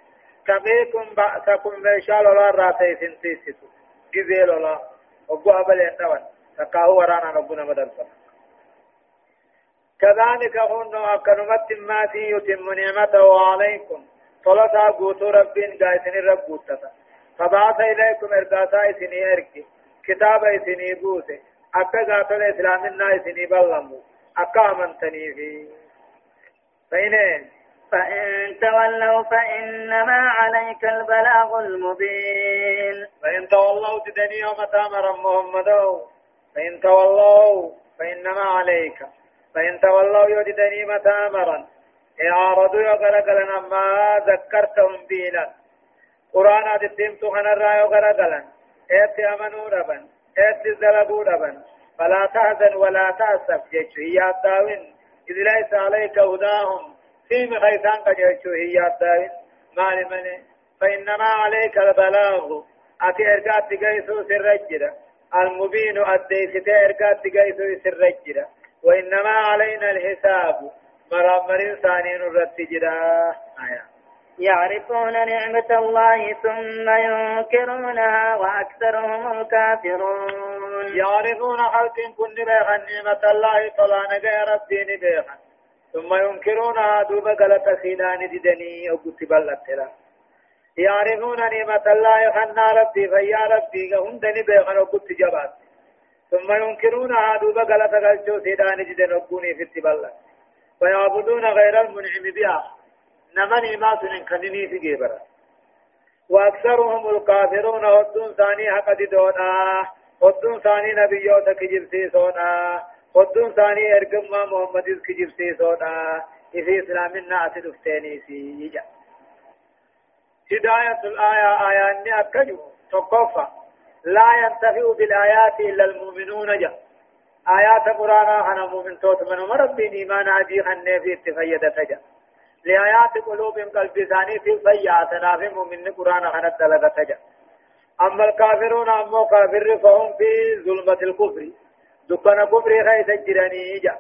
تقيكم بأسكم ميشال الله راتي سنتيستو جزيل الله وقو أبل ينتوان تقاهو ورانا ربنا مدرسة. كذلك هن أكنمت ما في يتم نعمته عليكم. طلتا قوتو ربين قايسن رب قوتتا فبعث إليكم إرقاتا إسني إرقي كتاب إسني بوسي أكا قاتل إسلامنا إسني بلمو أكا أمنتني فيه فإن فإن تولوا فإنما عليك البلاغ المبين. فإن تولوا تدني يوم تامر محمد. فإن تولوا فإنما عليك. فإن تولوا يدني متامرا إعارضوا يغرقلا ما ذكرتهم بينا قرآن أدتهم تخنا الرأي يغرقلا إيت أمنوا ربا إيت زلبوا ربا فلا تحزن ولا تأسف جيش هي الداوين إذ ليس عليك هداهم فيم خيثان قجيش هي الداوين مال من فإنما عليك البلاغ أتي إرقات تقيسو سرجرة المبين أديست إرقات تقيسو سرجرة وإنما علينا الحساب مرامر ثاني الرتجرة آية. يعرفون نعمة الله ثم ينكرونها وأكثرهم الكافرون. يعرفون حق كن بيخا نعمة الله طلع نجا ربين بيخا ثم ينكرونها دوب غلط سينان ددني أو كتب الله يعرفون نعمة الله خنا ربي فيا ربي هندني بيخا أو كتب ثم ينكرونها دوب غلط غلطو سينان ددن أبوني في التبالله ويعبدون غير المنعم بها. نمني ما سنن كنني في جبرا وأكثرهم الكافرون ودون ثاني حق دونا ودون ثاني نبيوت كجب سيسونا ودون ثاني إرقم محمد كجب سيسونا في دفتيني سيجا هداية الآية آية أكجو. تقفى لا ينتفع بالآيات إلا المؤمنون جا. آيات قرآن خنا مؤمن توت من ربي إيمان عدي خنه في اتفيد تجا. لآيات قلوبهم قلب ثاني في فياتنا في مؤمن قرآن خنا دلغ تجا. أما الكافرون أما كافر فهم في ظلمة الكفر. دكان كفر خيس جراني جا.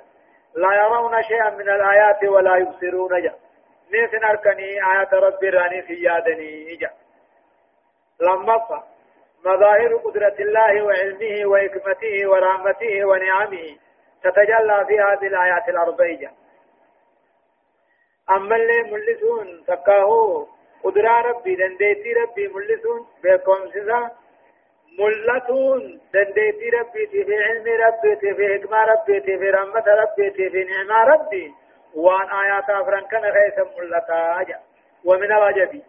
لا يرون شيئا من الآيات ولا يبصرون جا. نيسن أركني آيات ربي راني في يادني جا. لما فا مظاهر قدرة الله وعلمه وحكمته ورحمته ونعمه تتجلى في هذه الآيات الأربعية. أما اللي ملسون تكاهو قدرة ربي دنديتي ربي ملسون بكم سيسا. ملتون دنديتي ربي في علم ربي في حكمة ربي في رحمة ربي في نعمة ربي. وان آيات أفران كان غيث ملتا ومن العجب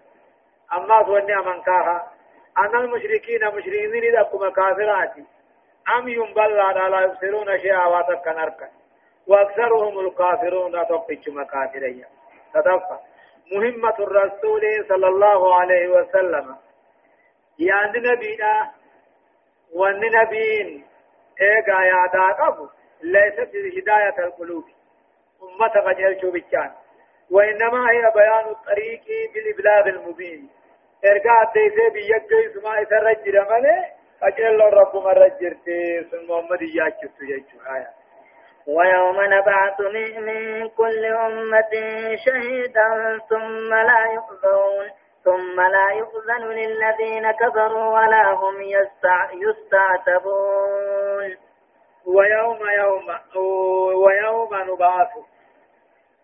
أما سوى من كاها أن المشركين مشركين لكم كافرات أم ينبلا لا يبصرون شيئا واتكن أركن وأكثرهم الكافرون تقش مكافرية تدفع مهمة الرسول صلى الله عليه وسلم. يعني نبينا وان نبيين إيقا يا داقب. ليست هداية القلوب. أمة غجل شو بيان وإنما هي بيان الطريق بالإبلاغ المبين. ارجع ديسي بيجي سما يسرج مالي أجل رب مرجرتي ثم محمد ياكس يجو آية ويوم نبعث من كل أمة شهيدا ثم لا يؤذون ثم لا يؤذن للذين كفروا ولا هم يستع يستعتبون. ويوم يوم ويوم نبعث.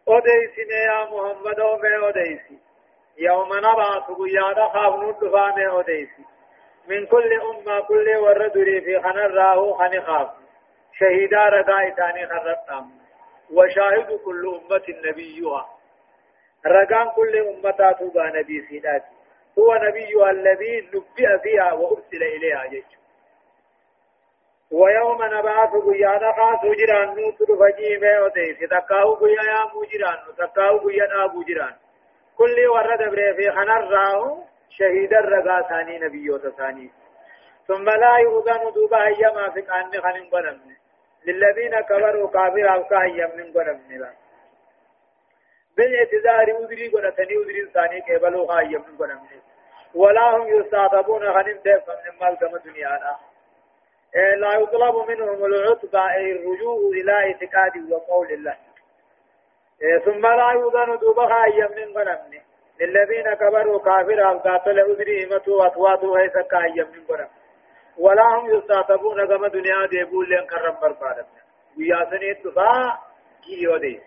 أديسنا يا محمد ومن أديسي يوم نبعث قيادة خاف ندفع أديسي من كل أمة كل وردري في خنر راهو خنخاف شهيدا رقا إتاني خرطام وشاهد كل أمة نبيها. رقان كل أمة توبا نبي سيدات. هو نبي الذي نبئ فيها وأرسل إليها جيش. ويوم نبعث قيانا خاص جيران نوت فجيمة وديس تكاو قيا يا مجيران تكاو قيا أبو جيران. كل ورد بري في خنر راهو شهيد الرقا ثاني نبيو ثاني ثم لا يؤذن دوبا أيما في كان خنن قنمني للذين كفروا كافر أو كاهيا من قنمني لا بالإعتذار أدري قنتني أدري ثاني كيبلو خاهيا من قنمني ولا هم يستعطبون خنن دفع من مال كما دنيا لا يطلب منهم العتبى أي الرجوع إلى اعتقاد وقول الله. ثم لا يؤذن دوبها يمن غنمني. للذين كبروا كافر قاتل أذري متوا واتواتوا هيسا كايم من غنم. ولا هم يستعتبون كما دنيا ديبول لين كرم بربادة وياسني التفا كيو دي.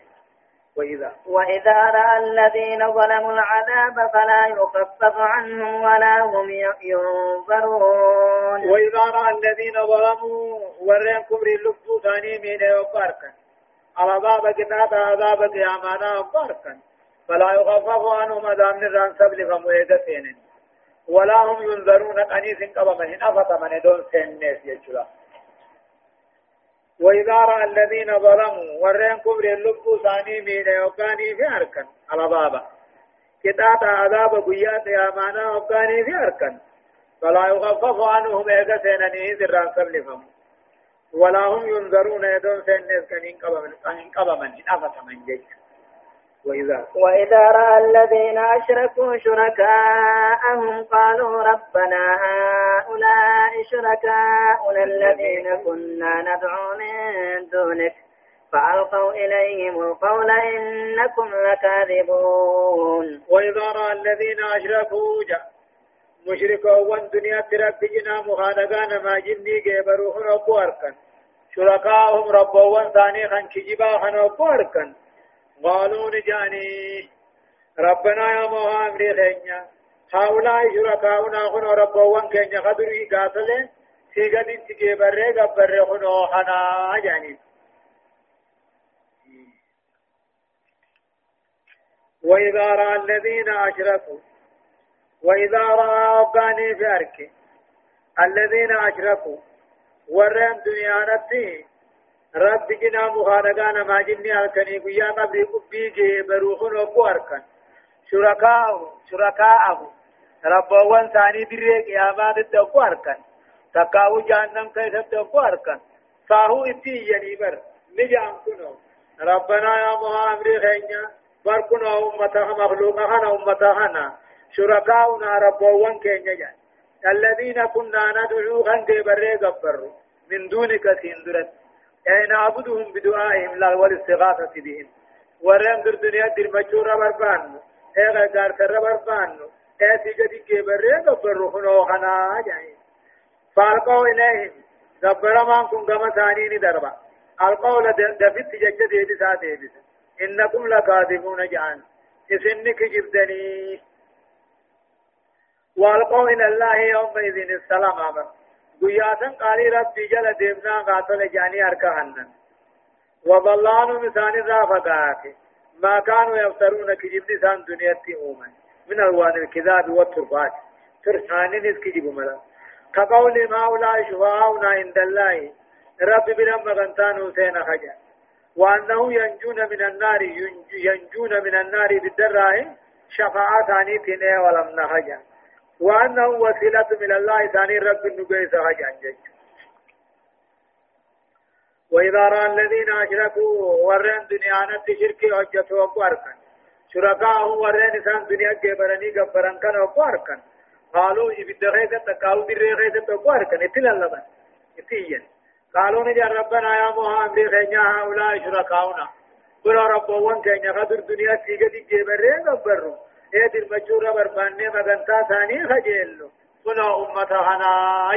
وإذا وإذا رأى الذين ظلموا العذاب فلا يخفف عنهم ولا هم ينظرون. وإذا رأى الذين ظلموا ورين كبر اللبسو ثاني من يوباركا على باب كتاب عذاب قيامانا وباركا. فلا يخفف عنهم أدام نران سبل فمويدتين ولا هم ينظرون قنيس قبمن أفت من دون سنس يجلا. وإذا رأى الذين ظلموا ورين كبر اللب ثاني مين يوكاني في أركن على بابا كتاب عذاب قيات في أركن فلا يخفف عنهم إيجا سينني ذران سبلفهم ولا هم ينظرون يدون كنين قبمن كنين قبمن أفت من جيش. وإذا وإذا رأى الذين أشركوا شركاءهم قالوا ربنا هؤلاء شركاؤنا الذين كنا ندعو من دونك. فألقوا إليهم القول إنكم لكاذبون. وإذا رأى الذين أشركوا جاء مشركوا دنيا تربجنا مخالقان ما جني جبروه ربو أركن شركاءهم ربوا ثاني خن كجبا خن ربو أركن قالوا نجاني ربنا يا موها أمري خينيا هؤلاء شركاؤنا خن ربوا كينيا قدري قاتل سيغد انتكي بري قبر خنو خنا جاني. وإذا رأى الذين أشركوا وإذا رأى أباني في أرك الذين أشركوا ورم دنيا نتي رب جنا مخانقان ما جني أركني قيا قبل قبيجي بروخن وقو أركن. شركاء شركاءه ربوان ثاني بريك يا ما تدقو أركن. تقاو جهنم كيف تدقو أركن. فاهو إتي ينيبر نجام كنو. ربنا يا مها خينيا بركنا أمتها مخلوقها أمتها شركاؤنا ربوان كينيا جان الذين كنا ندعو خن بري غبر من دونك سندرت أي نعبدهم بدعائهم لا والاستغاثة بهم. ورم در دنيا در مجورة بربان أي غدار سر بربان أي سيجدي كبري غبر خنو خنا جان فألقوا إليهم. غبر ما كن كما ثاني دربا القول دفت ججد يدي ساتي إنكم لكاذبون جان إسنك جبدني والقوا إلى الله يومئذ السلام أمر قياسا قال ربي جل ديبنا قاتل جاني أركهن. وضلان مثال رافقات ما كانوا يفترون كجب لسان دنيا أوما من ألوان الكذاب والتربات ترسان نسكجب ملا. كقول ما أولى شفاعنا عند الله. رب بنا مغنتان حسين خجا وأنه ينجون من النار ينجون من النار بالدراه شفاعة ثاني تنه ولم نخجا وأنه وسيلة من الله ثاني رب النبيس هجان وإذا رأى الذين أشركوا ورين دنيا نت شركي حجته وقاركن شركاءهم ورين إنسان دنيا جبرني جبرن كان وقاركن قالوا إبدا خيزة تقاو در خيزة تقوار كان إتلا لبن. إتيا. قالوا نجا ربنا يا محمد خينيا هؤلاء شركاؤنا. برا ربوان كينيا قدر دنيا تيجا دي جبره غبرو دل مجورة برباني مغنتا ثاني خجيلو كنا أمتا هنا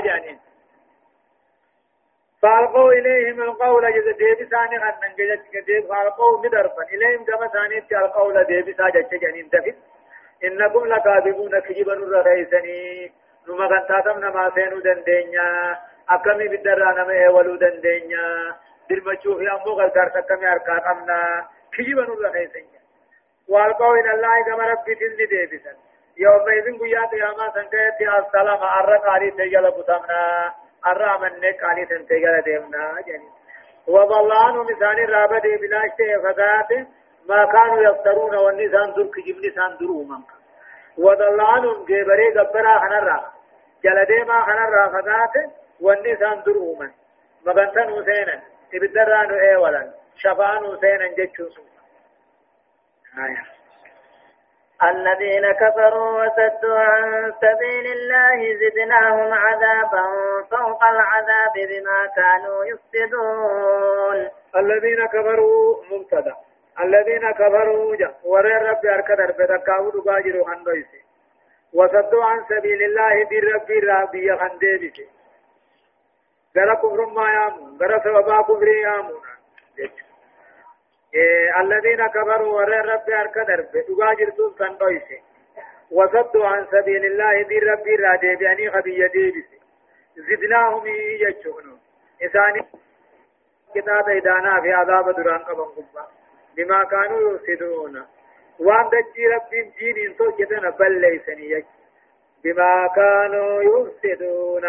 جانين فالقوا إليهم القول جز ديب ثاني غنن جز ديب فالقوا مدرفا إليهم كما ثاني القول ديب ثاني جانين تفت إنكم لكاذبون كجبا الرئيسني نما كنتاتم نما سينو دندنيا أكمي بدرا نما ايولو دندنيا بالمشوف أمو غلقار سكمي أركان أمنا كجبا الرئيسني وألقوا إلى الله كما ربي تلني ديبسا. يوم إذن قيات ياما سنكيت السلام أرق علي تجل بطمنا أرى من نك علي تنتجل ديمنا جنين. وضلانه مثال الرابد بلا شيء فذاته ما كانوا يفترون والنسان در كجب نسان در أمم وضل عنهم جبري قبرا خنرا. جلدي ما خنرا فذات والنسان در أمم مغنتن حسينا ابدران ايولا شفان حسينا جتشو آية الذين كفروا وسدوا عن سبيل الله زدناهم عذابا فوق العذاب بما كانوا يفسدون. الذين كفروا مبتدأ. الذين كفروا ورى رب أركض بدكاو دباجرو هندويس وصدوا عن سبيل الله دي ربي ربي خنديبس غرا كفر ما يامون. غرا سببا كفر يامون. الذين كفروا ورى رب أركض بدباجرو هندويس وصدوا عن سبيل الله دي ربي رادي بأني خبي ديبس زدناهم يجونون إساني كتاب إدانا في عذاب دران قبن قبا بما كانوا يفسدون وان دجي رب جين انتو جدنا بل ليسني بما كانوا يفسدون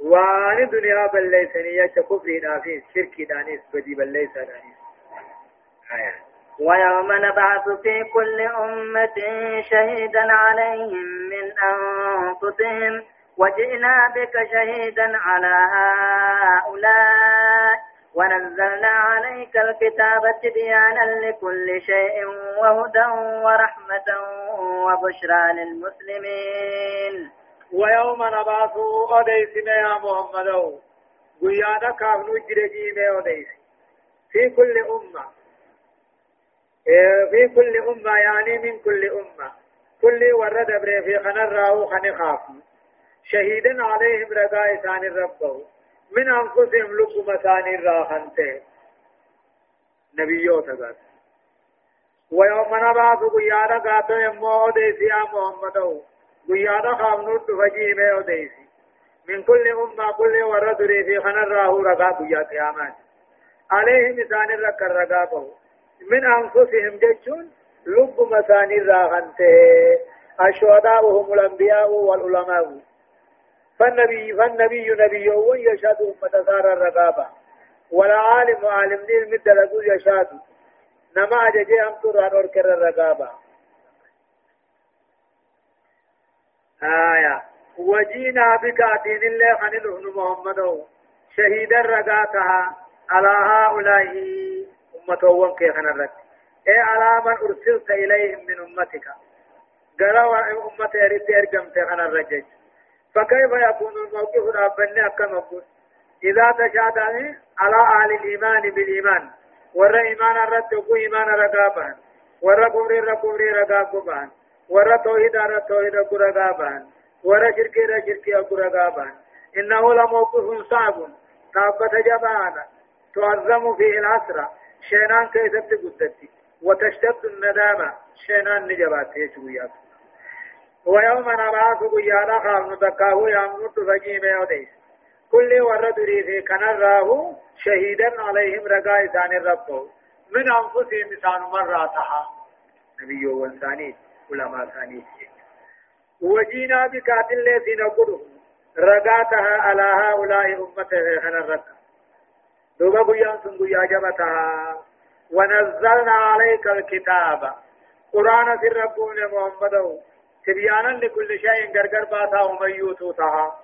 وان دنيا بل ليسني كفرنا في شرك دانيس بدي بل ليس دانيس ويوم نبعث في كل أمة شهيدا عليهم من أنفسهم وجئنا بك شهيدا على هؤلاء ونزلنا عليك الكتاب تبيانا لكل شيء وهدى ورحمة وبشرى للمسلمين. ويوم نبعث أديسنا يا محمد قيانا كافنو جرجيم أديس في كل أمة في كل أمة يعني من كل أمة. كل ورد بري في خنر خنخاف شهيدا عليهم رضا إسان ربه. من أنفسهم لكم ثاني راخنته. نبيوت قال ويوم نبعث قيانا قاتو يمو يا محمد. قيانا خامنوت فجيم أديسي من كل أمة كل ورد في خنا راه رقا قيا قيامات. عليهم إسان الرقا رقابه. من أنفسهم ججون لب مساني راغنته الشهداء هم الأنبياء والعلماء. فالنبي فالنبي نبي يشهد أمة سار الرقابة. ولا عالم دين مد لقول يشهد. نما أجي أم ترى نركر الرقابة. آية. وجينا بك أتين الله عن محمد شهيدا رقاتها على هؤلاء. أمة وانك خنرت أي على من أرسلت إليهم من أمتك قالوا أمة أريد أرقمت خنرجج فكيف يكون الموقف ربنا كما قلت إذا تشهد على أهل الإيمان بالإيمان ور إيمان الرد يقول إيمان رقابا ور كفر الرقبر رقابا ور توحيد التوحيد رقابا ور شرك الشرك رقابا إنه لموقف صعب طاقة جبانا تعظم فيه العسرة شينان كيست قدتي وتشتد الندامة. شينان نجبات يشويات ويوم نبعث قيانا خام نتكاه يامنت فجيم يوديس كل ورد ريثي كان راه شهيدا عليهم رقا إسان الرب من أنفسهم إسان مراتها نبي وانساني علماء ثاني وجينا بكاتل الذين قلوا رقاتها على هؤلاء أمته الرب دوبا قيان سن قيا جبتها. ونزلنا عليك الكتاب. قرآن في الرب محمد. تبيانا لكل شيء غرغر باتا وميوتو تها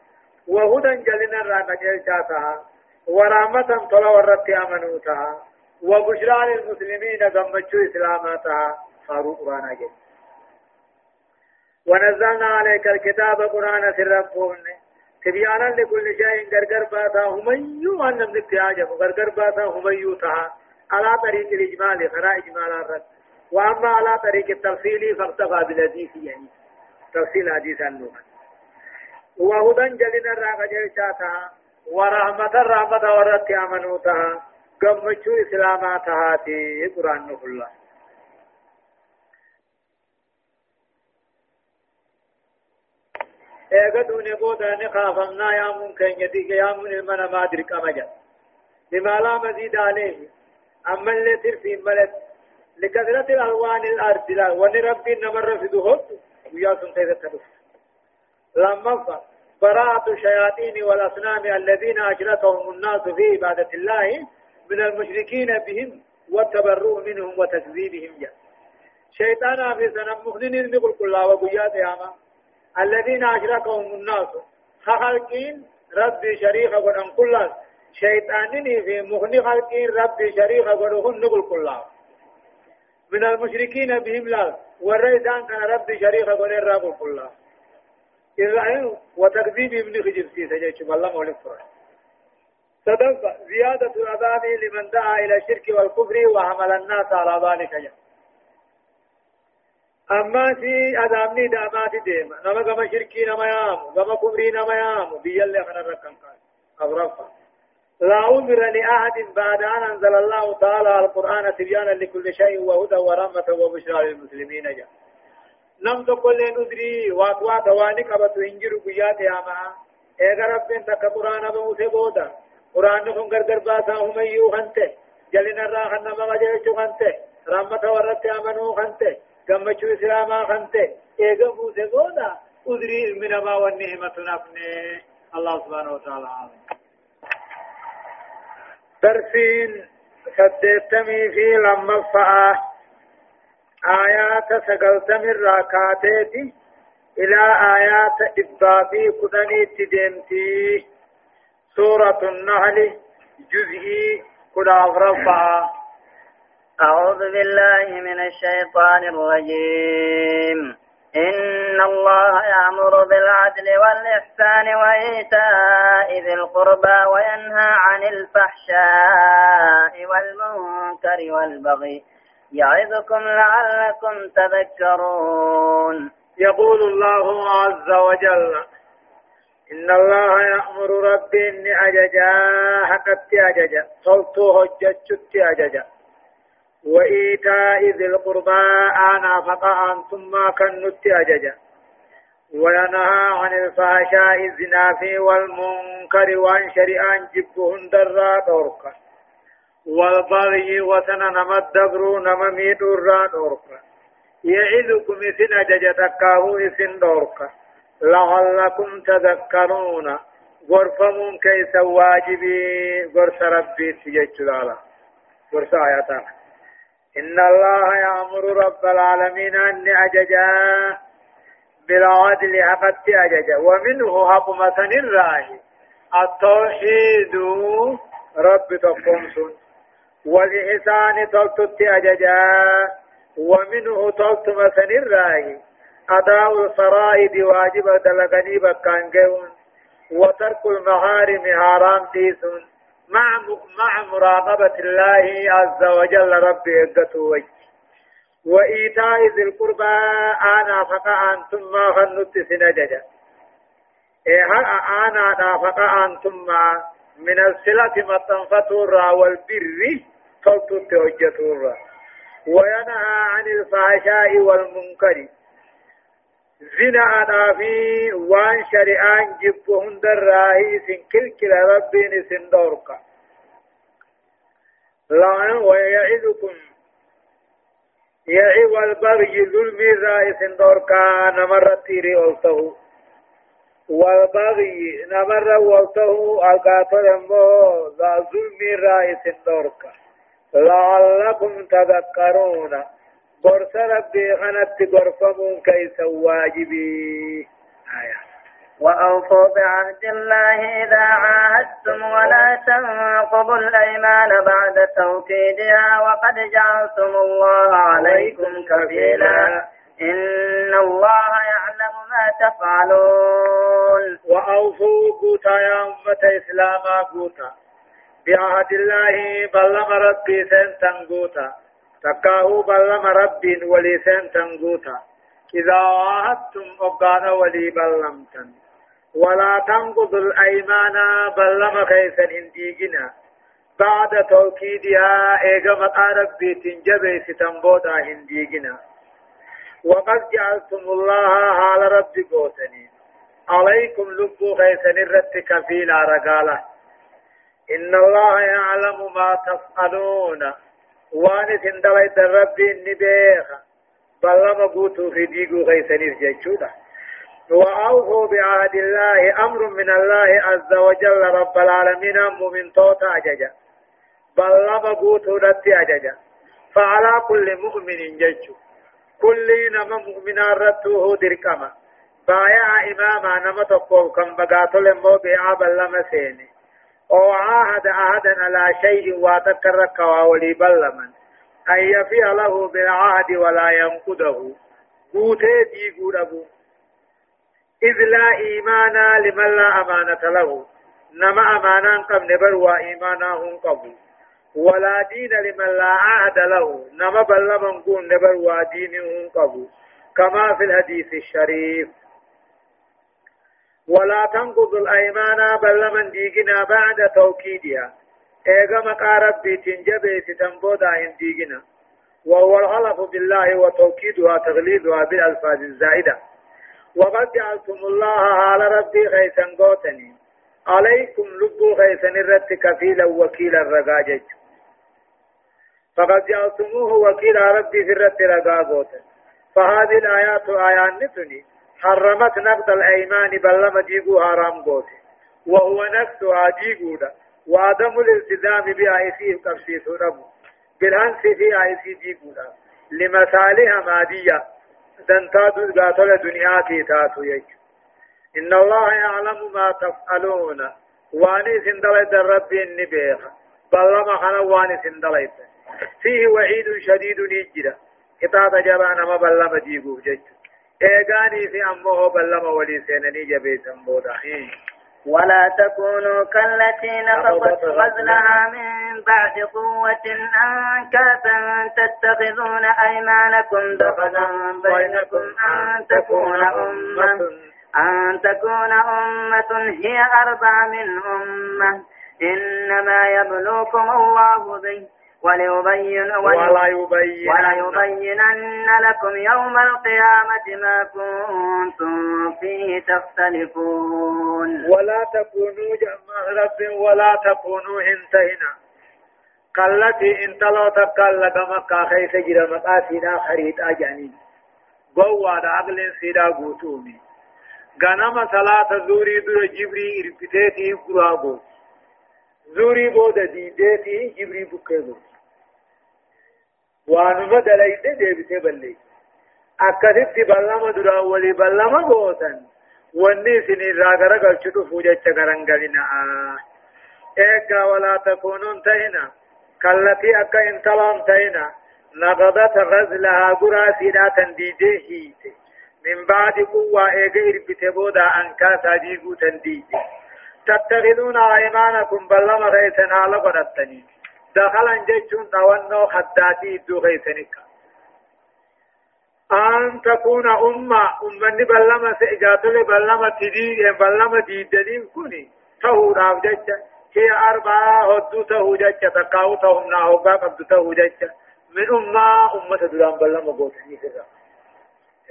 وهدى جلنا رانا جلتها ورحمة طلع ورت أمنوتها وبشرى للمسلمين ضمتشو إسلاماتها فاروق رانا جل. ونزلنا عليك الكتاب قرآن سرقون تبيانا لكل شيء غرغر باتا هميو أن من التعاجب غرغر باتا هميو تها. على طريق الإجمال خراء إجمال الرد. وأما على طريق التفصيل فاقتفى بالحديث يعني. تفصيل حديث النوح. وهدى جلنا الراقة جلشاتها ورحمة الرحمة ورد أمنوتها قمشو إسلاماتها تي قرآن الله. ايغا دوني بودا نخافمنا يا من كن يديك يا من المنا ما ادرك امجا لما لا مزيد عليه اما اللي ترفي ملت لكثرة الالوان الأرض لا ونرب نمر في دهوت ويا سنتي تدف لما براءة الشياطين والاصنام الذين اجلتهم الناس في عبادة الله من المشركين بهم والتبرؤ منهم وتكذيبهم جاء شيطانا في سنة مخدين نقول كل الله وقيات يا ما الذين أشركهم الناس. خلقين ربي شريك قدن كل شيطانين في مغني خلقين ربي شريك قدن نقول كل من المشركين بهم لا والرئيسان كان ربي شريك قدن رب كل إذا وتكذيب ابن خجب سيسا جيش والله مولي فرح. صدق زيادة العذاب لمن دعا إلى الشرك والكفر وحمل الناس على ذلك جمع اما سي ادامني دامات ديما نما كما شركي نما يام كما كفري نما يام بيال خنا ركن قال ابرفا لا عذر لأحد بعد أن أنزل الله تعالى القرآن تبيانا لكل شيء وهدى ورحمة وبشرى للمسلمين جاء نم تقول ندري واتوا دواني كبت انجر قيات يا ما اگر رب تک قرآن بموسى قرآن نكون غرغر باسا هم يو خنته جلنا راحنا ما وجه خنته رحمة ورت امنو خنته islaamaa kan ta'e eega buuse booda udrii ilmi namaa wanni himatu nafne allah subhanahu wa ta'ala درسين سدتمي في لما فآه آيات سقلتم الراكاتات إلى آيات إبابي كدني تدمتي سورة النحل جزئي كد أغرفها أعوذ بالله من الشيطان الرجيم. إن الله يأمر بالعدل والإحسان وإيتاء ذي القربى وينهى عن الفحشاء والمنكر والبغي يعظكم لعلكم تذكرون. يقول الله عز وجل إن الله يأمر ربي إن أججا حقت أججا صوته هجت أججا. وإيتاء ذي القربى أنا فقا أنتم ما كنت أججا وينهى عن الفحشاء الزنا والمنكر وعن شريعان جبهن درا دوركا والبغي وسنن مدبر نمميد را دوركا يعظكم إذن أججا تكاهو إذن دوركا لعلكم تذكرون. غرفمون كيس واجبي. غرس ربي تجج غرس آياتنا إن الله يأمر رب العالمين أن أججا بالعدل أقدت أججا ومنه حكمة الراهي التوحيد رب تقومس والإحسان تلتت أججا ومنه تلت مثل الراهي أداء الفرائض واجب دلغني بكان وترك المحارم حرام تيسون مع مع مراقبة الله عز وجل ربي إقته وإيتاء ذي القربى أنا فقا أنتم ما خنت سنججا إيه أنا فقا أنتم ما من الصلة ما تنفتور والبر فلتت حجتور وينهى عن الفحشاء والمنكر. زنا في وان شريان جبهن دراهي سن كل ربي نسن دورك لا ويعدكم يعي والبغي ظلم رائس دورك نمر تيري ألته والبغي نمر والته أقاتل مو ذا ظلم رائس دورك لعلكم تذكرون قرص ربي خنت قرصمون كيس واجبي. آية. وأوفوا بعهد الله إذا عاهدتم ولا تنقضوا الأيمان بعد توكيدها وقد جعلتم الله عليكم كفيلا. إن الله يعلم تفعلون. وأوفوا قوتا يا أمة إسلاما قوتا. بعهد الله بلما ربي سنتن قوتا. تكاهو بلما ربي ولي سنتن قوتا إذا عاهدتم أبقانا ولي بلمتن ولا تنقضوا الأيمان بلما خيسا هنديقنا بعد توكيدها إيغا مقارب بيتن جبه ستنبودا هنديقنا وقد جعلتم الله حال رب قوتني عليكم لبو خيسا نرت كفيلا رقاله إن الله يعلم ما تفعلون وان سندلت الرب النبيخ بلما قوتوا في ديقو خيسا نرججودا وأوفوا بعهد الله أمر من الله عز وجل رب العالمين مؤمن توتا أججا أججا فعلى كل مؤمن كل نما مؤمن دركما بايع إماما نما كم سيني أو عاهد عهدا على شيء واتكر كواولي بلمن. أن يفي له بالعهد ولا ينقضه قوتي دي قوله إذ لا إيمان لمن لا أمانة له. نما أمانا قبل بروا إيمانا هم قبل ولا دين لمن لا عهد له. نما بل من قول نبروا دينهم قبل كما في الحديث الشريف. ولا تنقض الأيمان بل من ديقنا بعد توكيدها. إيغا مقارب بيتنجبه ستنبودا إن ديقنا. وهو الغلط بالله وتوكيدها تغليظها بالألفاظ الزائدة. وقد جعلتم الله على ربي غيثا قوتني. عليكم لبو غيثا الرد كفيلا وكيلا رقاجج فقد جعلتموه وكيل ربي في الرد رقاقوتا فهذه الآيات آيات نتني. حرمت نقد الأيمان بل لما ديقو حرام قوتي. وهو نفسها ديقودا وعدم الالتزام بها يسير قبسيس ربو بالهنس فيها يسير ديقودا لمثالها مادية. دنتا قاتل دنيا كي تاتو يج. إن الله يعلم ما تفعلون. واني سندلت الرب النبيخ بلما خنا واني سندلت فيه وعيد شديد نجرة كتاب جبانا ما بلما جيبوف جج. ايغاني في أمه بلما ولي سينني جبيتن بودا ولا تكونوا كالتي نقضت غزلها من بعد قوة أنكاثا تتخذون أيمانكم دخلا بينكم أن تكون أمة أن تكون أمة هي أربع من أمة. إنما يبلوكم الله به. وليبين ولا يبين وليبينن لكم يوم القيامة ما كنتم فيه تختلفون. ولا تكونوا جمع رب ولا تكونوا انتهنا قلتي انت لو تقل لك خيس جرى مكا سيدا خريط أجاني. قوة عقل سيدا قوتومي. غنم صلاة زوري در جبري اربتيتي قرآبو. زوري بودا ديديتي جبري بكيبو وانما دلائد ديبته بلي اكدت بلما درا ولي بلما galchu dhufu jecha garangalina eeggaa walaa takuunuun ta'ina kallatii akka intalaan ta'ina naqadata gazlahaa guraasiidhaa tan diidee hiite min baadi quwwaa eega irbite booda ankaasaa diiguu tan diide tattakiduuna ayimaanakum ballama keeysan haala godhattanii دخلا جيشون دوانو خداتي دو غيثنك أن تكون أمة أمني بلما سإجاتل بلما تدي بلما ديدنين كوني. تهو راف جيشا هي أربعة هدو تهو جيشا تقاو تهم ناهوغا قبض تهو جيشا من أمة أمة دلان بلما قوتني سرا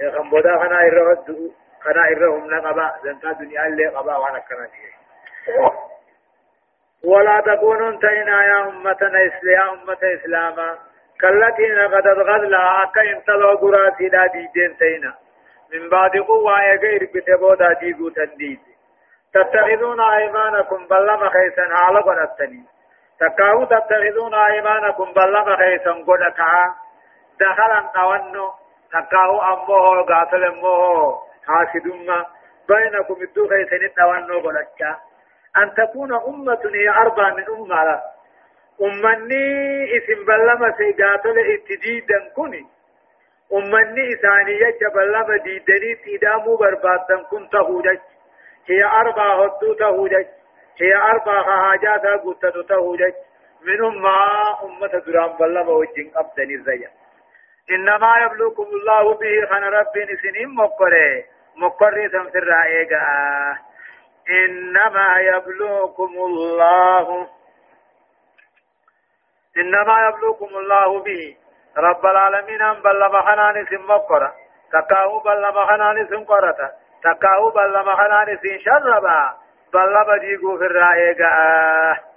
يا خمبودا خنا إره هدو خنا إره هم نقبا زنتا دنيا اللي قبا وانا كنا ديه ولا تكونوا تينا يا أمة يا أمة إسلاما كالتي نقدت غزلها أكا انتلو قراسي دا ديدين تينا. من بعد قوة يغير بتبودا ديقو تنديد تتخذون أيمانكم بلما خيسا على قناتني تكاو تتخذون أيمانكم بلما خيسا قنكا دخلا نوانو تكاو أمه قاتل أمه حاسدما بينكم الدو خيسا نوانو قنكا أن تكون أمة هي أربع من أمة. أمني إسم بلما سيقاتل اتديدا كني أمني إساني يجب لما ديدني تدامو بربادن كن تهودج هي أربع هدو تهودج هي أربع حاجات قتت تهودج منهم ما أمة درام بلما وجن أبدني الزيان إنما يبلوكم الله به خن رب سنين مقره مقره سمسر رائقا إنما يبلوكم الله. إنما يبلوكم الله به. رب العالمين أن بلما خنان سن مقرة. تكاو بلما خنان سن قرة تكاو بلما خنان سن شربا بلما ديقو في الرائقا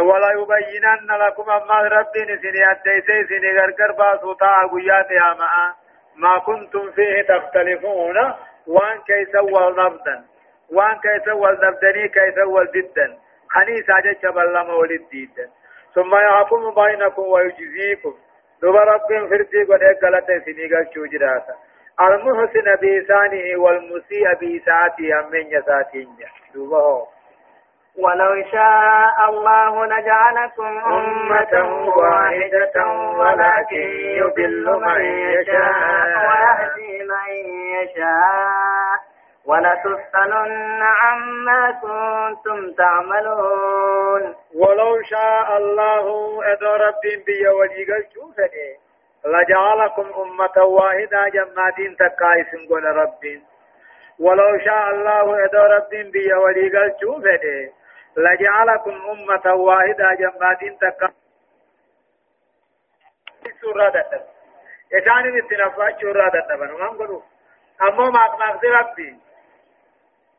ولا يبينن لكم أما ربي سني أديسي سني غرغر باسو تا قيات يا ما كنتم فيه تختلفون. وان كيس والنبدا وان كيس والنبدني كيس والددا خنيسة جج بلما ولد ثم يحكم بينكم ويجزيكم. دوبا رب فرتي قد اقلت سني قلت جراتا المحسن بإسانه والمسيء بإساعته أمين يساتين. دوبا هو. ولو شاء الله لجعلكم أمة واحدة ولكن يضل من يشاء ويهدي من يشاء. ولتسألن عما كنتم تعملون. ولو شاء الله إذا رب بي وليق الشوفني لجعلكم أمة واحدة جمادين تكايس قول رب ولو شاء الله إذا رب بي وليق الشوفني لجعلكم أمة واحدة جمادين تكا سورة دتب إساني بتنفع سورة دتب أنا ما أقوله أما ما أقنع ربي.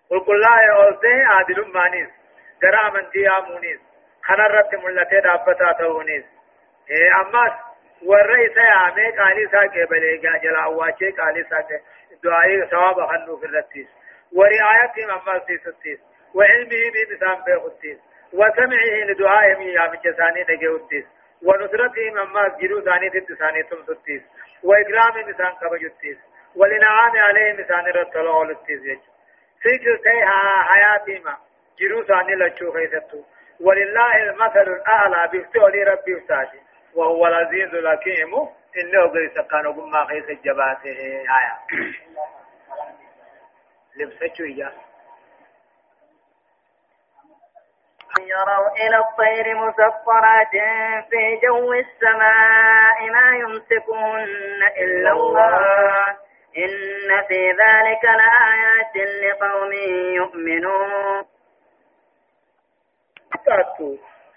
قل كل لا يولته عادل مانيس جرى من تيا مونيس خنا رت ملته دابتا تونيس إيه أما والرئيس يعمي قالي ساكي بليغا جلا واچه قالي ساكي. دعائي ثواب خنو في الرتيس. ورعايتهم أما سيستيس وعلمه بمثام بيخديس وسمعه لدعائهم يا من جساني دقيوتيس ونصرته مما جلو ثاني تتساني تمسطيس وإكرام مثان قبجتيس والإنعام عليه مثان رتلو ولتيس يجو سيكل تيها حياتهما جلو ثاني لچو خيستو ولله المثل الأعلى بفتولي ربي وساجي وهو العزيز الحكيم إنه قد سقانو قم خيس الجباته آية لبسچو إجازة يروا إلى الطير مسفرات في جو السماء ما يمسكهن إلا الله. إن في ذلك لآيات لقوم يؤمنون.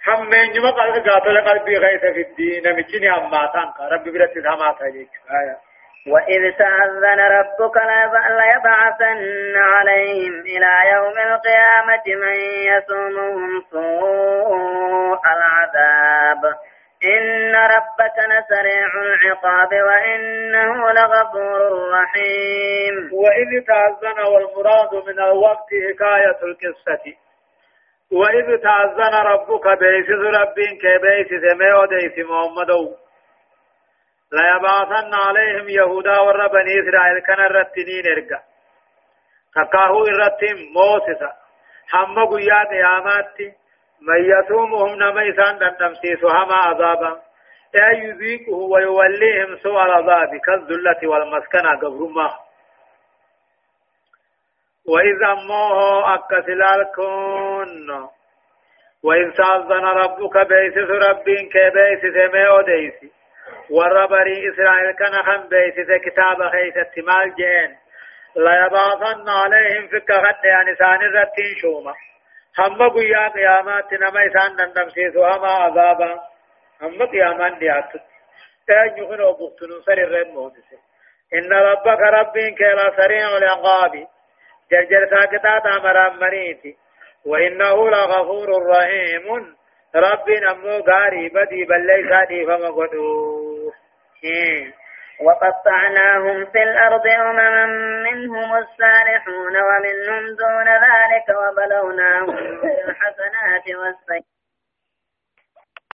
همين جمع قلب قاتل قلبي غيث في الدين مجني أما تانك ربي ثمات هجيك آية. وإذ تأذن ربك ليبعثن عليهم إلى يوم القيامة من يسومهم سوء العذاب إن ربك لسريع العقاب وإنه لغفور رحيم وإذ تأذن والمراد من الوقت حكاية القصة. وإذ تأذن ربك بيسس ربك بيسس ميو ديس محمد لا يبعثن عليهم يهودا ور بني إسرائيل كان الرتنين إرقا. تكاهو الرتم موسسا. هم قيا قيامات من يسومهم نما إسان دندمسيس هما عذابا. أي يذيقه ويوليهم سوء العذاب كالذلة والمسكنة قبرما. وإذا أموه أكسلال كون وإن سأذن ربك بيسس ربين كبيسس ديسي. ور بني إسرائيل كان خم بيسس كتاب خيس التمال جين لا يبعثن عليهم فك خد يعني سان الرتين شوما هم قيا قيامات نما إسان نندم سيسو هما عذابا هم قيامان ديات تأن يخن وبختن سر الرم مهدسه إن ربك ربين كلا سريع العقاب جرجر ساكتات أمران مريتي وإنه لغفور رحيم رب نمو غاري بدي بل ليس دي فما وقطعناهم في الأرض أمما منهم الصالحون ومنهم دون ذلك وبلوناهم بالحسنات والسيئات.